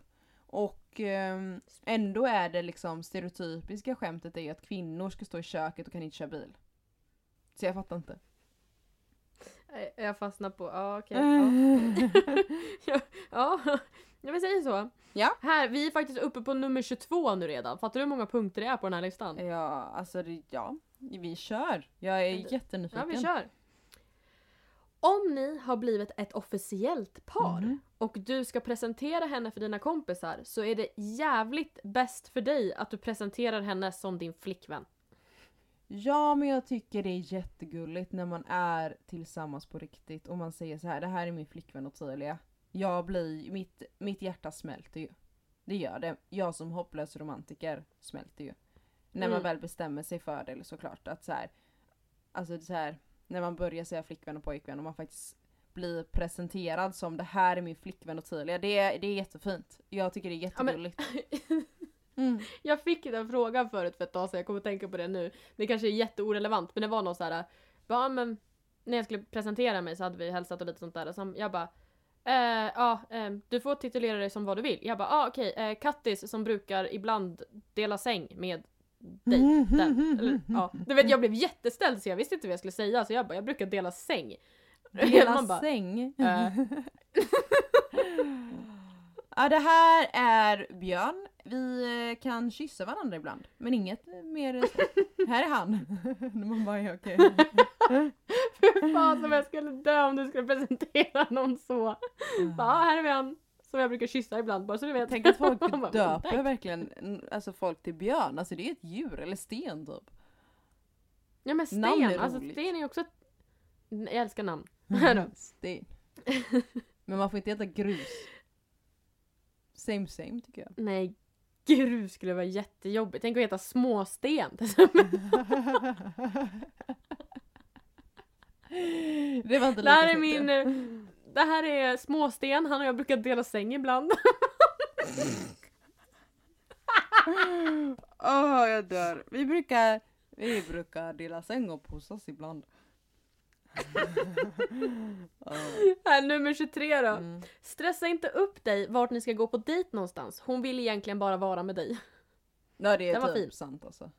Och ehm, ändå är det liksom stereotypiska skämtet är ju att kvinnor ska stå i köket och kan inte köra bil. Så jag fattar inte.
Nej, Jag fastnar på, ja okej.
Mm.
Ja. ja, jag vill säga så.
Ja.
Här, vi är faktiskt uppe på nummer 22 nu redan. Fattar du hur många punkter det är på den här listan?
Ja, alltså ja. Vi kör. Jag är jättenyfiken.
Ja, vi kör. Om ni har blivit ett officiellt par
Mhm.
och du ska presentera henne för dina kompisar så är det jävligt bäst för dig att du presenterar henne som din flickvän.
Ja, men jag tycker det är jättegulligt när man är tillsammans på riktigt och man säger så här: det här är min flickvän Ottilia. Jag blir, mitt, mitt hjärta smälter ju. Det gör det. Jag som hopplös romantiker smälter ju. När man
Mm.
väl bestämmer sig för det såklart att så här, alltså så här, när man börjar säga flickvän och pojkvän och man faktiskt blir presenterad som det här är min flickvän Ottilia. Det det är jättefint. Jag tycker det är
Ja,
jättegulligt. Mm.
Jag fick den frågan förut för ett tag sedan, jag kommer att tänka på det nu. Det kanske är jätteorelevant men det var någon så här. Ja men när jag skulle presentera mig så hade vi hälsat och lite sånt där och så jag bara eh, ja, eh, du får titulera dig som vad du vill. Jag bara, ah, okej, eh, Kattis som brukar ibland dela säng med dig. Den. Eller, ja. Du vet jag blev jätteställd så jag visste inte vad jag skulle säga så jag bara, jag brukar dela säng.
Dela
bara,
säng.
eh.
ja, det här är Björn. Vi eh, kan kyssa varandra ibland, men inget mer så. här är han. Man bara, ja, okej.
Fy fan som jag skulle dö om du skulle presentera någon så. Bara, ah, här är vi han. Som jag brukar kyssa ibland bara så du vet.
Tänk att folk
bara,
döper
tack.
verkligen mm, alltså folk till björn. Alltså det är ett djur, eller sten typ.
Ja men sten,
Namn är
alltså
roligt.
sten är ju också ett... Jag älskar namn.
sten. Men man får inte äta grus. Same same tycker jag.
Nej, grus skulle vara jättejobbigt. Tänk att heta småsten
det var inte
Det här är min... eh, Det här är småsten, han och jag brukar dela säng ibland.
Åh, jag dör. Vi brukar, vi brukar dela säng och pussas ibland.
Här, nummer 23 då.
Mm.
Stressa inte upp dig vart ni ska gå på dejt någonstans. Hon vill egentligen bara vara med dig.
Ja det är
Den
typ
fin.
sant alltså.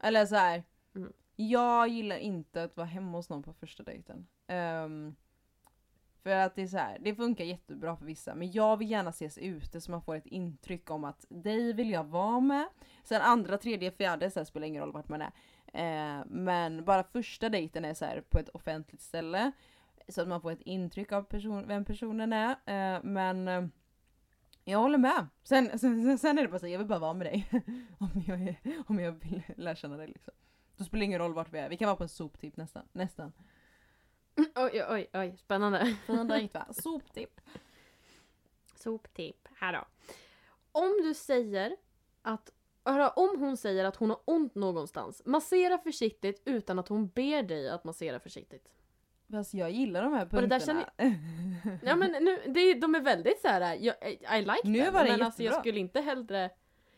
Eller så här.
Mm.
Jag gillar inte att vara hemma hos någon på första dejten. Ehm, för att det är så här, det funkar jättebra för vissa men jag vill gärna ses ute så man får ett intryck om att dig vill jag vara med. Sen andra, tredje, fjärde här, spelar ingen roll vart man är. Eh, men bara första dejten är så här på ett offentligt ställe. Så att man får ett intryck av person, vem personen är. Eh, men eh, jag håller med. Sen, sen, sen är det bara så här, jag vill bara vara med dig. om, jag är, om jag vill lära känna dig liksom. Då spelar det ingen roll vart vi är. Vi kan vara på en soptipp nästan. Nästan.
Oj, oj, oj, spännande.
Fin dejt va? Soptipp.
Soptipp. Här då. Om du säger att Hörru, om hon säger att hon har ont någonstans, massera försiktigt utan att hon ber dig att massera försiktigt.
Fast jag gillar de här
det där
punkterna.
Ja men nu, det, de är väldigt så här. jag, I like
Nu
them,
var det
men alltså jag skulle inte hellre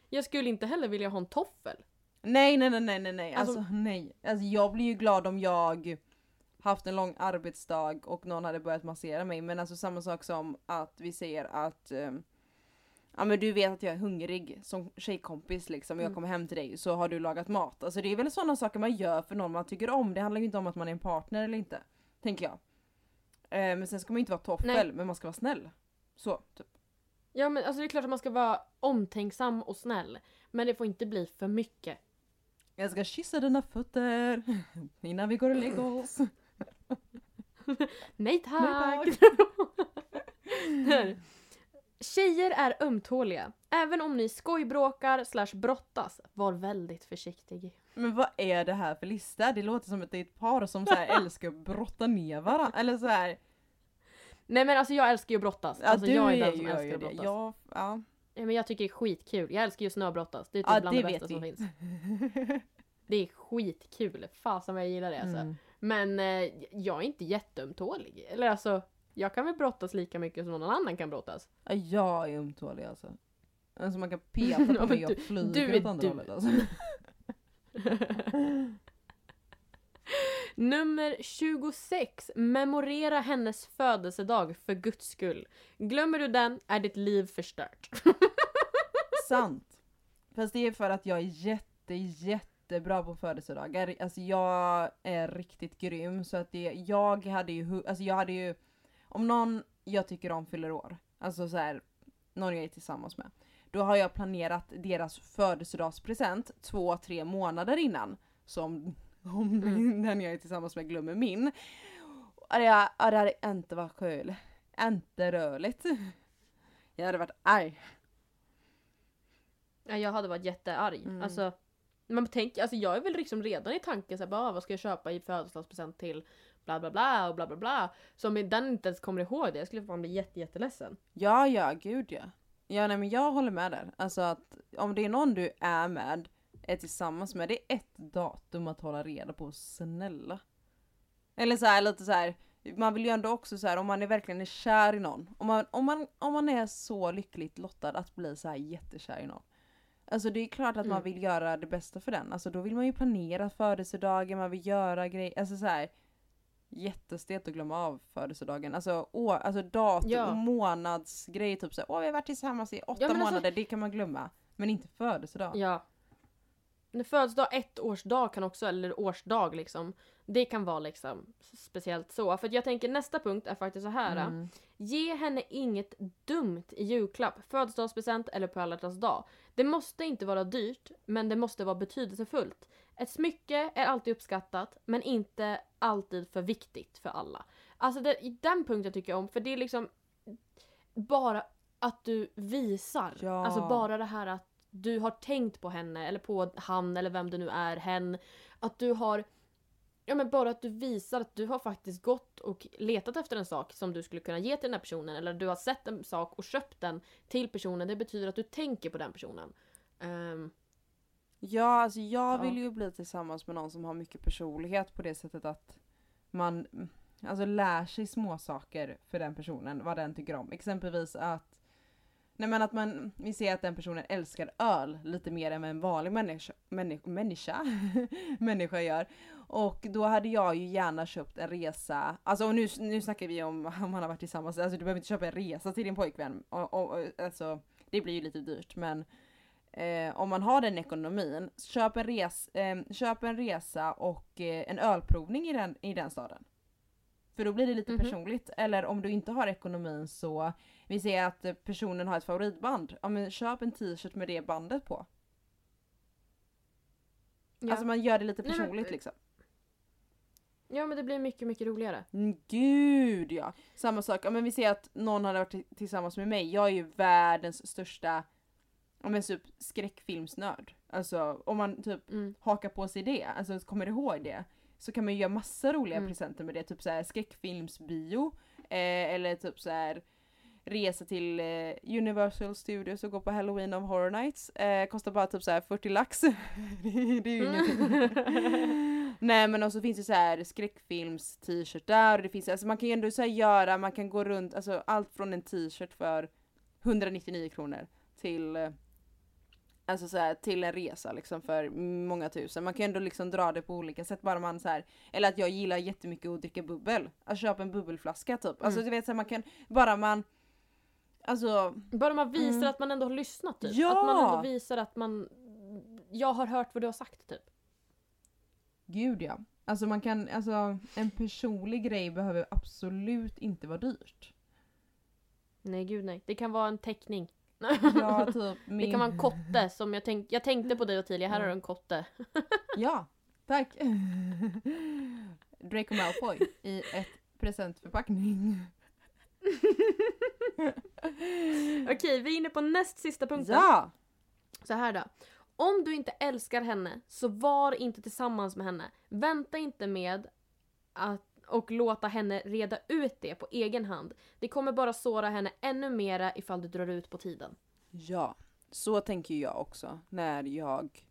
Jag skulle inte heller vilja ha en toffel.
nej nej nej nej nej nej. Alltså,
Alltså-
nej. Alltså jag blir ju glad om jag haft en lång arbetsdag och någon hade börjat massera mig. Men alltså samma sak som att vi säger att ehm, Ja men du vet att jag är hungrig som tjejkompis liksom. Jag
Mm.
kommer hem till dig så har du lagat mat. Alltså det är väl sådana saker man gör för någon man tycker om. Det handlar ju inte om att man är en partner eller inte. Tänker jag. Eh, men sen ska man ju inte vara toffel
Nej.
men man ska vara snäll. Så, typ.
Ja men alltså det är klart att man ska vara omtänksam och snäll. Men det får inte bli för mycket.
Jag ska kyssa dina fötter innan vi går och lägger oss.
Nej tack!
Nej,
Här. Tjejer är ömtåliga. Även om ni skojbråkar slash brottas, var väldigt försiktig.
Men vad är det här för lista? Det låter som att det är ett par som så här älskar att brotta ner varandra. Eller så här.
Nej men alltså jag älskar ju att brottas.
Ja,
alltså
du
jag är den som älskar att brottas.
Ja, ja.
Ja, men jag tycker det är skitkul. Jag älskar ju snöbrottas. Det är typ
Ja,
bland
det
det bästa
vet
som
vi.
finns. Det är skitkul. Fasen vad jag gillar det alltså.
Mm.
Men eh, jag är inte jätteömtålig. Eller alltså, jag kan väl brottas lika mycket som någon annan kan brottas.
Ja, jag är ömtålig alltså. Alltså man kan peta på mig och flyga
du
åt andra
du.
hållet alltså.
Nummer 26. Memorera hennes födelsedag för guds skull. Glömmer du den är ditt liv förstört.
Sant. Fast det är för att jag är jätte, jättebra på födelsedagar. Alltså jag är riktigt grym så att det, jag hade ju, alltså jag hade ju, om någon jag tycker om fyller år, alltså så här, någon jag är tillsammans med. Då har jag planerat deras födelsedagspresent två, tre månader innan. Som om
Mm.
den jag är tillsammans med glömmer min. Och Det, ja, det hade inte varit kul. Inte rörligt. Jag hade varit arg.
Ja, jag hade varit jättearg.
Mm.
Alltså, man tänker, alltså jag är väl liksom redan i tanken såhär, bara, "Ah, vad ska jag köpa i födelsedagspresent till bla bla bla och bla bla bla. Så om den inte ens kommer ihåg det, jag skulle fan bli jätte, jätteledsen.
Ja, ja, gud ja. Ja, nej men jag håller med där. Alltså att om det är någon du är med, är tillsammans med, det är ett datum att hålla reda på, snälla. Eller så här lite så här. man vill ju ändå också så här om man är verkligen är kär i någon, om man, om man, om man är så lyckligt lottad att bli så här jättekär i någon. Alltså det är klart att man
Mm.
vill göra det bästa för den, alltså då vill man ju planera födelsedagen, man vill göra grejer, alltså så här. Jättestelt att glömma av födelsedagen. Alltså, å, alltså datum
Ja.
och månadsgrejer, typ såhär, åh vi har varit tillsammans i åtta
Ja, men alltså-
månader, det kan man glömma. Men inte födelsedag.
Ja. När födelsedag, ett årsdag kan också, eller årsdag liksom. Det kan vara liksom speciellt så. För jag tänker nästa punkt är faktiskt så här.
Mm.
Ge henne inget dumt i julklapp, födelsedagspresent eller på alla dag. Det måste inte vara dyrt, men det måste vara betydelsefullt. Ett smycke är alltid uppskattat, men inte alltid för viktigt för alla. Alltså det, i den punkten tycker jag om, för det är liksom bara att du visar.
Ja.
Alltså bara det här att du har tänkt på henne, eller på han eller vem det nu är, hen. Att du har Ja men bara att du visar att du har faktiskt gått och letat efter en sak som du skulle kunna ge till den här personen eller du har sett en sak och köpt den till personen. Det betyder att du tänker på den personen. Ehm,
Ja, alltså jag
Ja.
vill ju bli tillsammans med någon som har mycket personlighet på det sättet att man mm, alltså lär sig små saker för den personen, vad den tycker om. Exempelvis att Nej men att man, vi ser att den personen älskar öl lite mer än en vanlig människa, människa, människa, människa gör. Och då hade jag ju gärna köpt en resa, alltså och nu, nu snackar vi om om man har varit tillsammans, alltså du behöver inte köpa en resa till din pojkvän. Och, och, alltså, det blir ju lite dyrt men eh, om man har den ekonomin, köp en, res, eh, köp en resa och eh, en ölprovning i den, i den staden. För då blir det lite
Mhm.
personligt. Eller om du inte har ekonomin så, vi ser att eh, personen har ett favoritband, ja men köp en t-shirt med det bandet på.
ja.
Alltså man gör det lite
Nej, men-
personligt liksom.
ja men det blir mycket, mycket roligare.
Mm, Gud ja! Samma sak, ja, men vi ser att någon hade varit ti- tillsammans med mig, jag är ju världens största ja, men typ skräckfilmsnörd. Alltså om man typ
Mm.
hakar på sig det, alltså kommer ihåg det. Så kan man ju göra massa roliga
Mm.
presenter med det, typ såhär skräckfilmsbio. Eh, eller typ såhär resa till eh, Universal Studios och gå på Halloween of Horror Nights. Eh, kostar bara typ såhär 40 lax. det är ju ingenting. Nej men och så finns det så här skräckfilms t-shirtar och det finns, alltså man kan ju ändå så göra, man kan gå runt, alltså allt från en t-shirt för 199 kronor till eh, Alltså så här, till en resa liksom för många tusen. Man kan ju ändå liksom dra det på olika sätt bara man så här, eller att jag gillar jättemycket att dricka bubbel. Att köpa en bubbelflaska typ. Alltså
Mm.
du vet så här, man kan, bara man Alltså
Bara man visar
Mm.
att man ändå har lyssnat typ.
Ja!
Att man ändå visar att man... Jag har hört vad du har sagt typ.
Gud ja. Alltså man kan, alltså en personlig grej behöver absolut inte vara dyrt.
Nej gud nej. Det kan vara en teckning.
Ja, typ min...
Det kan vara en kotte som jag, tänk, jag tänkte på dig Ottilia, här har du en kotte.
Ja, tack. Draco Malfoy i ett presentförpackning.
Okej, vi är inne på näst sista punkten.
Ja!
Så här då. Om du inte älskar henne, så var inte tillsammans med henne. Vänta inte med att och låta henne reda ut det på egen hand. Det kommer bara såra henne ännu mera ifall du drar ut på tiden.
Ja, så tänker jag också när jag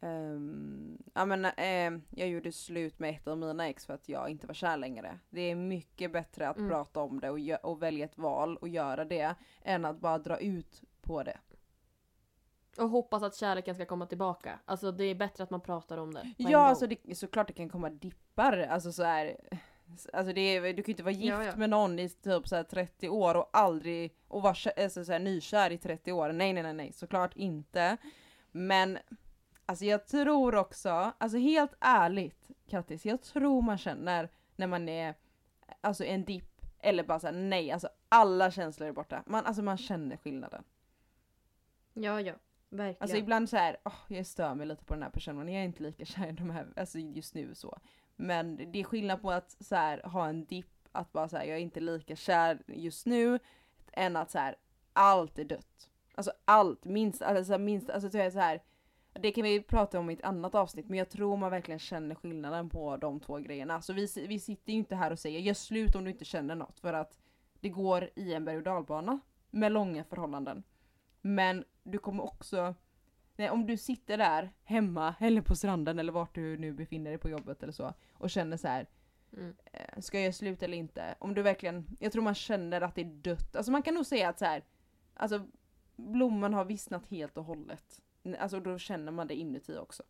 Um, ja men eh, jag gjorde slut med ett av mina ex för att jag inte var kär längre. Det är mycket bättre att
Mm.
prata om det och, och välja ett val och göra det än att bara dra ut på det.
Och hoppas att kärleken ska komma tillbaka. Alltså det är bättre att man pratar om det. på en
Ja
gång.
alltså det, såklart det kan komma dippar, alltså så här. Alltså det är, du kan ju inte vara gift
Ja, ja.
med någon i typ så här 30 år och aldrig, och vara kä- alltså så här, nykär i 30 år. Nej nej nej nej, såklart inte. Men alltså jag tror också, alltså helt ärligt Kattis, jag tror man känner när man är alltså en dipp eller bara såhär nej, alltså alla känslor är borta. Man, alltså man känner skillnaden.
Ja, ja. Verkligen.
Alltså ibland så här, åh, jag stör mig lite på den här personen, jag är inte lika kär i de här, alltså just nu så. Men det är skillnad på att så här, ha en dipp, att bara säga jag är inte lika kär just nu, än att så här, allt är dött. Alltså allt, minst, alltså minst, alltså så är så här. Det kan vi prata om i ett annat avsnitt, men jag tror man verkligen känner skillnaden på de två grejerna. Så vi, vi sitter ju inte här och säger gör slut om du inte känner något, för att det går i en berg och dalbana med långa förhållanden. Men du kommer också, nej, om du sitter där hemma eller på stranden eller vart du nu befinner dig på jobbet eller så och känner så här,
Mm.
eh, ska jag göra slut eller inte? Om du verkligen, jag tror man känner att det är dött. Alltså man kan nog säga att så här, alltså blomman har vissnat helt och hållet. Alltså då känner man det inuti också.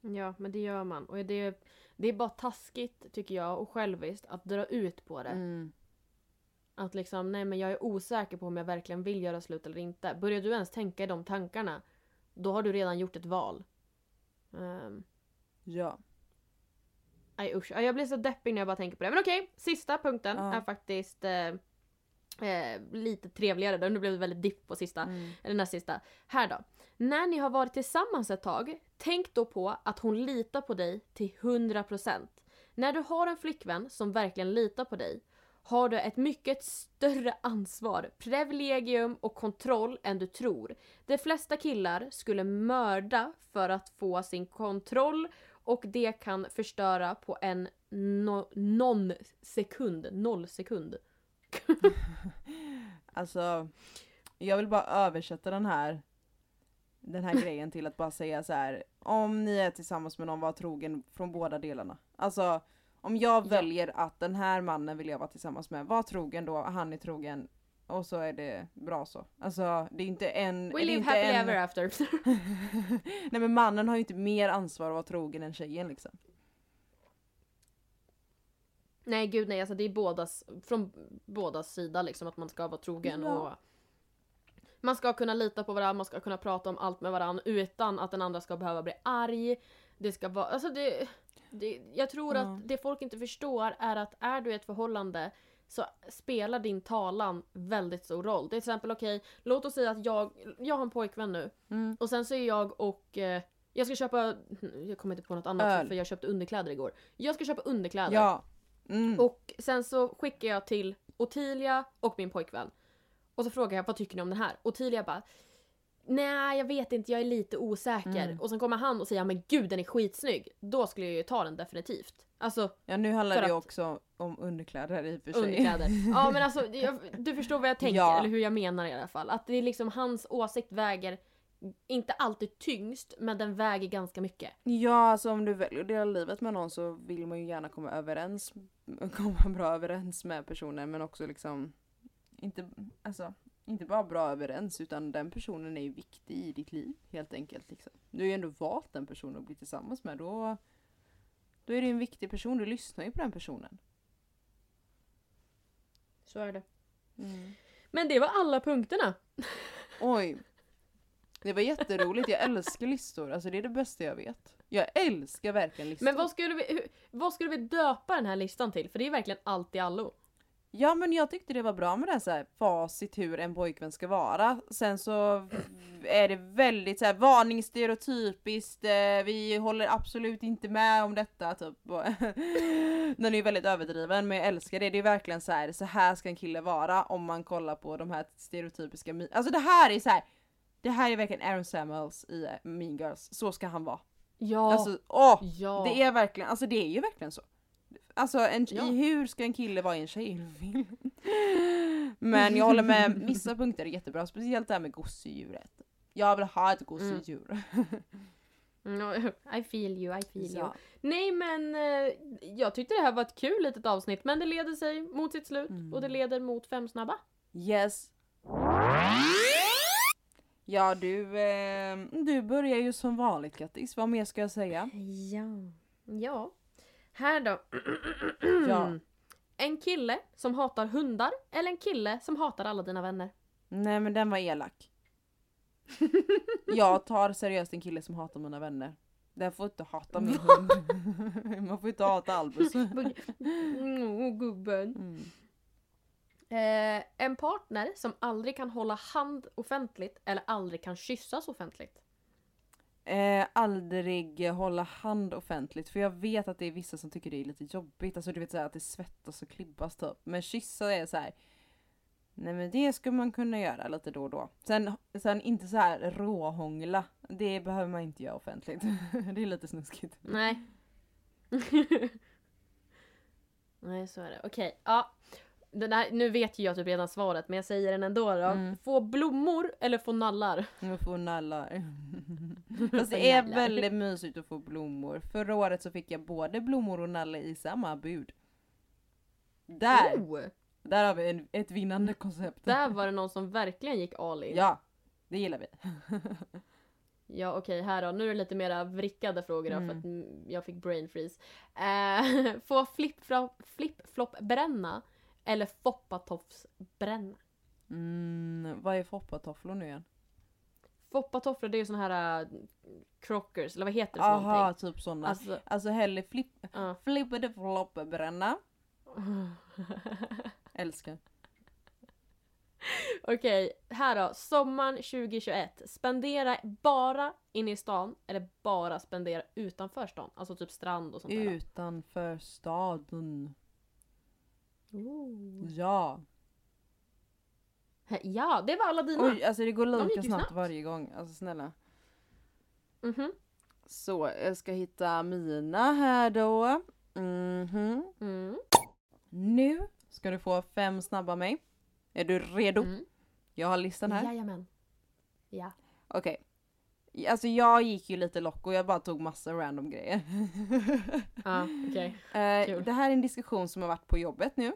Ja, men det gör man. Och det, det är bara taskigt, tycker jag, och själviskt att dra ut på det.
Mm.
Att liksom, nej men jag är osäker på om jag verkligen vill göra slut eller inte. Börjar du ens tänka i de tankarna, då har du redan gjort ett val. Um,
Ja.
nej usch, Ja, jag blir så deppig när jag bara tänker på det. Men okej, sista punkten
Ja.
är faktiskt eh, eh, lite trevligare. Nu blev det väldigt dipp på sista.
Mm.
Eller näst sista. Här då. När ni har varit tillsammans ett tag, tänk då på att hon litar på dig till 100%. När du har en flickvän som verkligen litar på dig har du ett mycket större ansvar, privilegium och kontroll än du tror. De flesta killar skulle mörda för att få sin kontroll och det kan förstöra på en no- någon sekund, noll sekund.
Alltså, jag vill bara översätta den här den här grejen till att bara säga så här. om ni är tillsammans med någon, var trogen från båda delarna. Alltså, om jag
Ja.
väljer att den här mannen vill jag vara tillsammans med, var trogen då, han är trogen och så är det bra så. Alltså, det är inte en...
We live happily
en...
ever after.
Nej men mannen har ju inte mer ansvar att vara trogen än tjejen liksom.
Nej gud nej, alltså det är bådas, från bådas sida liksom att man ska vara trogen
Ja.
och man ska kunna lita på varandra, man ska kunna prata om allt med varandra utan att den andra ska behöva bli arg. Det ska vara, alltså det, det jag tror
Ja.
att det folk inte förstår är att är du i ett förhållande så spelar din talan väldigt stor roll. Till exempel okej, låt oss säga att jag, jag har en pojkvän nu
Mm.
och sen så är jag och eh, jag ska köpa, jag kommer inte på något annat
Öl.
för jag köpte underkläder igår. Jag ska köpa underkläder.
Ja. Mm.
Och sen så skickar jag till Ottilia och min pojkvän. Och så frågar jag vad tycker ni om den här? Ottilia bara Nej jag vet inte, jag är lite osäker.
Mm.
Och sen kommer han och säger men gud den är skitsnygg. Då skulle jag ju ta den definitivt. Alltså
ja nu handlar det ju också om underkläder i och för sig.
underkläder. Ja men alltså jag, du förstår vad jag tänker,
Ja.
eller hur jag menar i alla fall. Att det är liksom hans åsikt väger inte alltid tyngst, men den väger ganska mycket.
Ja, alltså om du väljer att dela livet med någon så vill man ju gärna komma överens, komma bra överens med personen men också liksom inte, alltså, inte bara bra överens utan den personen är ju viktig i ditt liv helt enkelt. Liksom. Du har ju ändå valt den personen att bli tillsammans med då, då är det en viktig person, du lyssnar ju på den personen.
Så är det.
Mm.
Men det var alla punkterna.
Oj! Det var jätteroligt, jag älskar listor, alltså det är det bästa jag vet. Jag älskar verkligen listor.
Men vad skulle, vi, vad skulle vi döpa den här listan till? För det är verkligen allt i allo.
Ja men jag tyckte det var bra med det här, så här facit hur en pojkvän ska vara. Sen så är det väldigt så här varningsstereotypiskt, eh, vi håller absolut inte med om detta typ. Den är ju väldigt överdriven men jag älskar det, det är verkligen så här, så här ska en kille vara om man kollar på de här stereotypiska, alltså det här är så här. Det här är verkligen Aaron Samuels i eh, Mean Girls, så ska han vara.
Ja.
Alltså åh!
ja.
Det är verkligen, alltså det är ju verkligen så. Alltså en,
Ja.
i, hur ska en kille vara i en tjejfilm? Men jag håller med, vissa punkter är jättebra, speciellt det här med gosedjuret. Jag vill ha ett gosedjur.
No, I feel you, I feel you.
Ja.
Nej men eh, jag tyckte det här var ett kul litet avsnitt men det leder sig mot sitt slut
Mm.
och det leder mot fem snabba.
Yes. Ja du, eh, du börjar ju som vanligt Kattis, vad mer ska jag säga?
Ja. Ja. Här då.
Ja.
En kille som hatar hundar eller en kille som hatar alla dina vänner?
Nej men den var elak. Jag tar seriöst en kille som hatar mina vänner. Den får inte hata min hund. Man får inte hata Albus.
Mm, gubben.
Mm.
Eh, en partner som aldrig kan hålla hand offentligt eller aldrig kan kyssas offentligt.
Eh, aldrig hålla hand offentligt för jag vet att det är vissa som tycker det är lite jobbigt. Alltså du vet såhär att det svettas och klibbas typ. Men kyssa är så här. Nej men det skulle man kunna göra lite då och då. Sen, sen inte så här råhångla. Det behöver man inte göra offentligt. det är lite snuskigt.
Nej. Nej, så är det. Okej, ja. Den här, nu vet ju jag typ redan svaret men jag säger den ändå då.
Mm.
Få blommor eller få nallar?
Får nallar. Fast det är väldigt mysigt att få blommor. Förra året så fick jag både blommor och nalle i samma bud. Där!
Oh,
Där har vi en, ett vinnande koncept.
där var det någon som verkligen gick all in.
Ja, det gillar vi.
Ja okej, här då. Nu är det lite mera vrickade frågor då
Mm.
för att mm, jag fick brain freeze. Eh, få flip-flop flip bränna eller foppatoffsbränna?
Mm, vad är foppatofflor nu igen?
Foppatofflor det är ju såna här uh, crockers, eller vad heter det
Aha, typ sådana. Alltså,
Alltså,
hellre flipp,
ja.
flippade floppe bränna. Älskar.
Okej, här då. Sommaren 2021. Spendera bara inne i stan eller bara spendera utanför stan? Alltså typ strand och sånt där.
Utanför staden.
Ooh.
Ja.
Ja, det var alla dina.
Oj, alltså det går lika snabbt
snabbt.
varje gång. Alltså snälla.
Mhm.
Så, jag ska hitta mina här då. Mhm.
Mm.
Nu ska du få fem snabba mig. Är du redo?
Mm.
Jag har listan här.
Jajamän. Ja.
Okej. Alltså jag gick ju lite lock och jag bara tog massa random grejer.
Ja, okej.
Eh,
Kul.
det här är en diskussion som har varit på jobbet nu.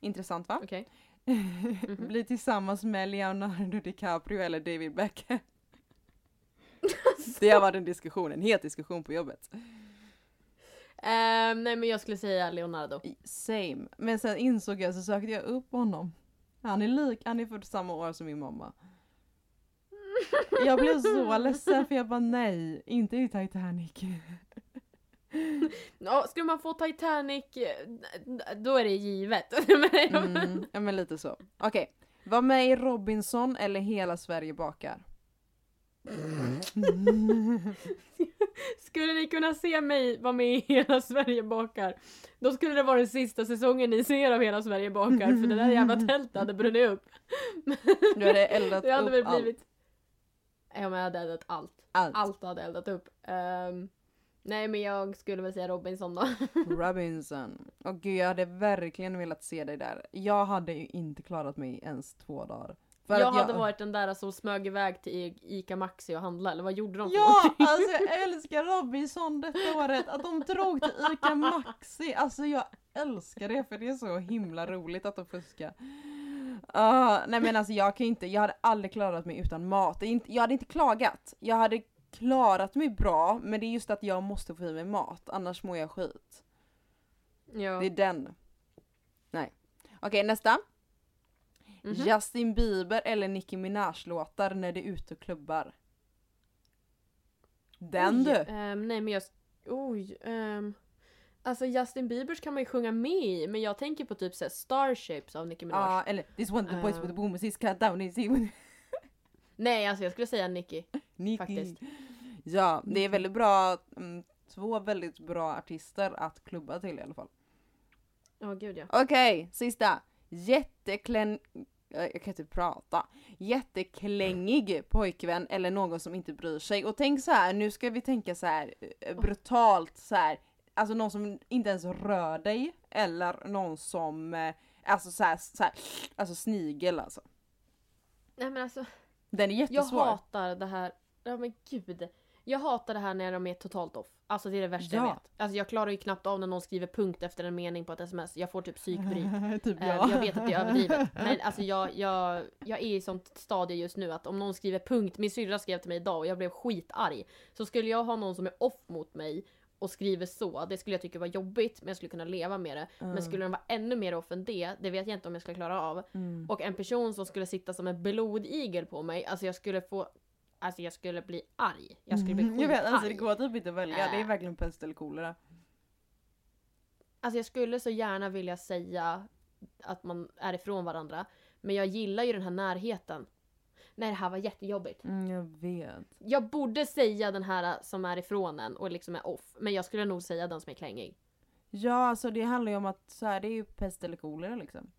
Intressant va?
Okej.
Bli tillsammans med Leonardo DiCaprio eller David Beckham. det har varit en diskussion, en het diskussion på jobbet.
Ehm, nej men jag skulle säga Leonardo.
Same. Men sen insåg jag så sökte jag upp honom. Han är lik, han är född samma år som min mamma. Jag blev så ledsen för jag bara nej, inte i Titanic.
Ja, skulle man få Titanic, eh, då är det givet.
Mm, ja men lite så. Okej, var med i Robinson eller Hela Sverige bakar?
Skulle ni kunna se mig vara med i Hela Sverige bakar, då skulle det vara den sista säsongen ni ser av Hela Sverige bakar, för det där jävla tältet hade brunnit upp.
Du hade eldat upp allt.
Ja men jag hade eldat allt.
allt.
Allt hade eldat upp. Ehm, nej men jag skulle väl säga Robinson då.
Robinson. Och gud jag hade verkligen velat se dig där. Jag hade ju inte klarat mig ens två dagar. För
jag hade varit den där som smög iväg till Ica Maxi och handlade, eller vad gjorde de
Ja! Alltså jag älskar Robinson detta året. Att de drog till ICA Maxi. Alltså jag älskar det för det är så himla roligt att de fuskar. Ah, nej men alltså jag kan inte, jag hade aldrig klarat mig utan mat. Jag hade inte klagat. Jag hade klarat mig bra men det är just att jag måste få i mig mat annars mår jag skit.
Ja.
Det är den. Nej. Okej nästa.
Mhm.
Justin Bieber eller Nicki Minaj låtar när det är ute och klubbar. Den
Oj,
du!
ehm, nej men jag... Oj. ehm, Alltså Justin Biebers kan man ju sjunga med i, men jag tänker på typ såhär Starships av Nicki Minaj.
Ja, eller this one the boys
Eh.
with the boom is cut down is he
Nej, alltså jag skulle säga Nicki.
Nicky.
Faktiskt.
Ja, det är väldigt bra, mm, två väldigt bra artister att klubba till i alla fall.
Ja, gud ja.
Okej, sista. Jätteklän... eh, Jag kan inte prata. Jätteklängig pojkvän eller någon som inte bryr sig. Och tänk så här, nu ska vi tänka så här eh, brutalt så här. Alltså någon som inte ens rör dig eller någon som, eh, alltså så här, så här alltså snigel alltså.
Nej men alltså,
Den är
jag
jättesvår.
hatar det här. Ja men gud. Jag hatar det här när de är totalt off. Alltså det är det värsta jag
Ja.
vet. Alltså jag klarar ju knappt av när någon skriver punkt efter en mening på ett sms. Jag får typ psykbryt.
typ
Eh, Jag vet att det är överdrivet. Men alltså jag, jag, jag är i sånt stadie just nu att om någon skriver punkt, min syrra skrev till mig idag och jag blev skitarg. Så skulle jag ha någon som är off mot mig och skriver så, det skulle jag tycka var jobbigt men jag skulle kunna leva med det. Men skulle den vara ännu mer off än det, det vet jag inte om jag skulle klara av.
Mm.
Och en person som skulle sitta som en blodigel på mig, alltså jag skulle få Alltså jag skulle bli arg. Jag skulle bli
Mm, Jag vet, alltså det
skitarg.
går typ inte att välja. Det är
Äh.
verkligen pest eller kolera.
Alltså jag skulle så gärna vilja säga att man är ifrån varandra. Men jag gillar ju den här närheten. Nej det här var jättejobbigt.
Mm, jag vet.
Jag borde säga den här som är ifrån en och liksom är off. Men jag skulle nog säga den som är klängig.
Ja, alltså det handlar ju om att så här, det är ju pest eller kolera liksom.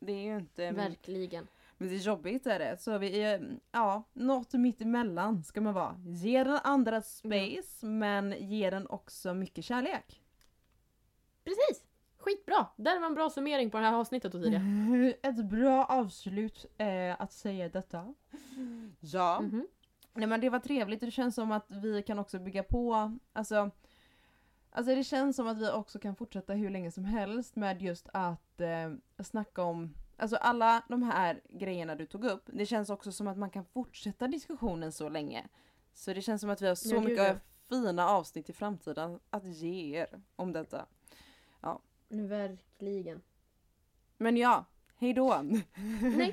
Det är ju inte...
Verkligen.
Men det är jobbigt är det. Så vi är, ja, något mitt emellan ska man vara. Ge den andra space, men ge den också mycket kärlek.
Precis! Skitbra! Där var en bra summering på det här avsnittet Ottilia.
Ett bra avslut eh, att säga detta. Ja.
Mhm.
Nej men det var trevligt det känns som att vi kan också bygga på, alltså Alltså det känns som att vi också kan fortsätta hur länge som helst med just att eh, snacka om Alltså alla de här grejerna du tog upp, det känns också som att man kan fortsätta diskussionen så länge. Så det känns som att vi har så
Ja,
mycket fina avsnitt i framtiden att ge er om detta.
Verkligen.
Men ja, hejdå!
Nej.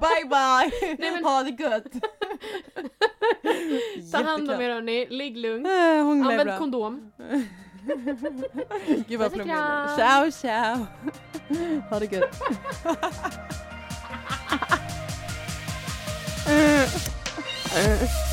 bye bye!
Nej, men-
Ha det gött!
Ta hand om er hörni, ligg lugnt.
Äh,
Använd
bra.
kondom.
Gud vad
kram.
Ciao ciao! Ha det gött! Uh, uh.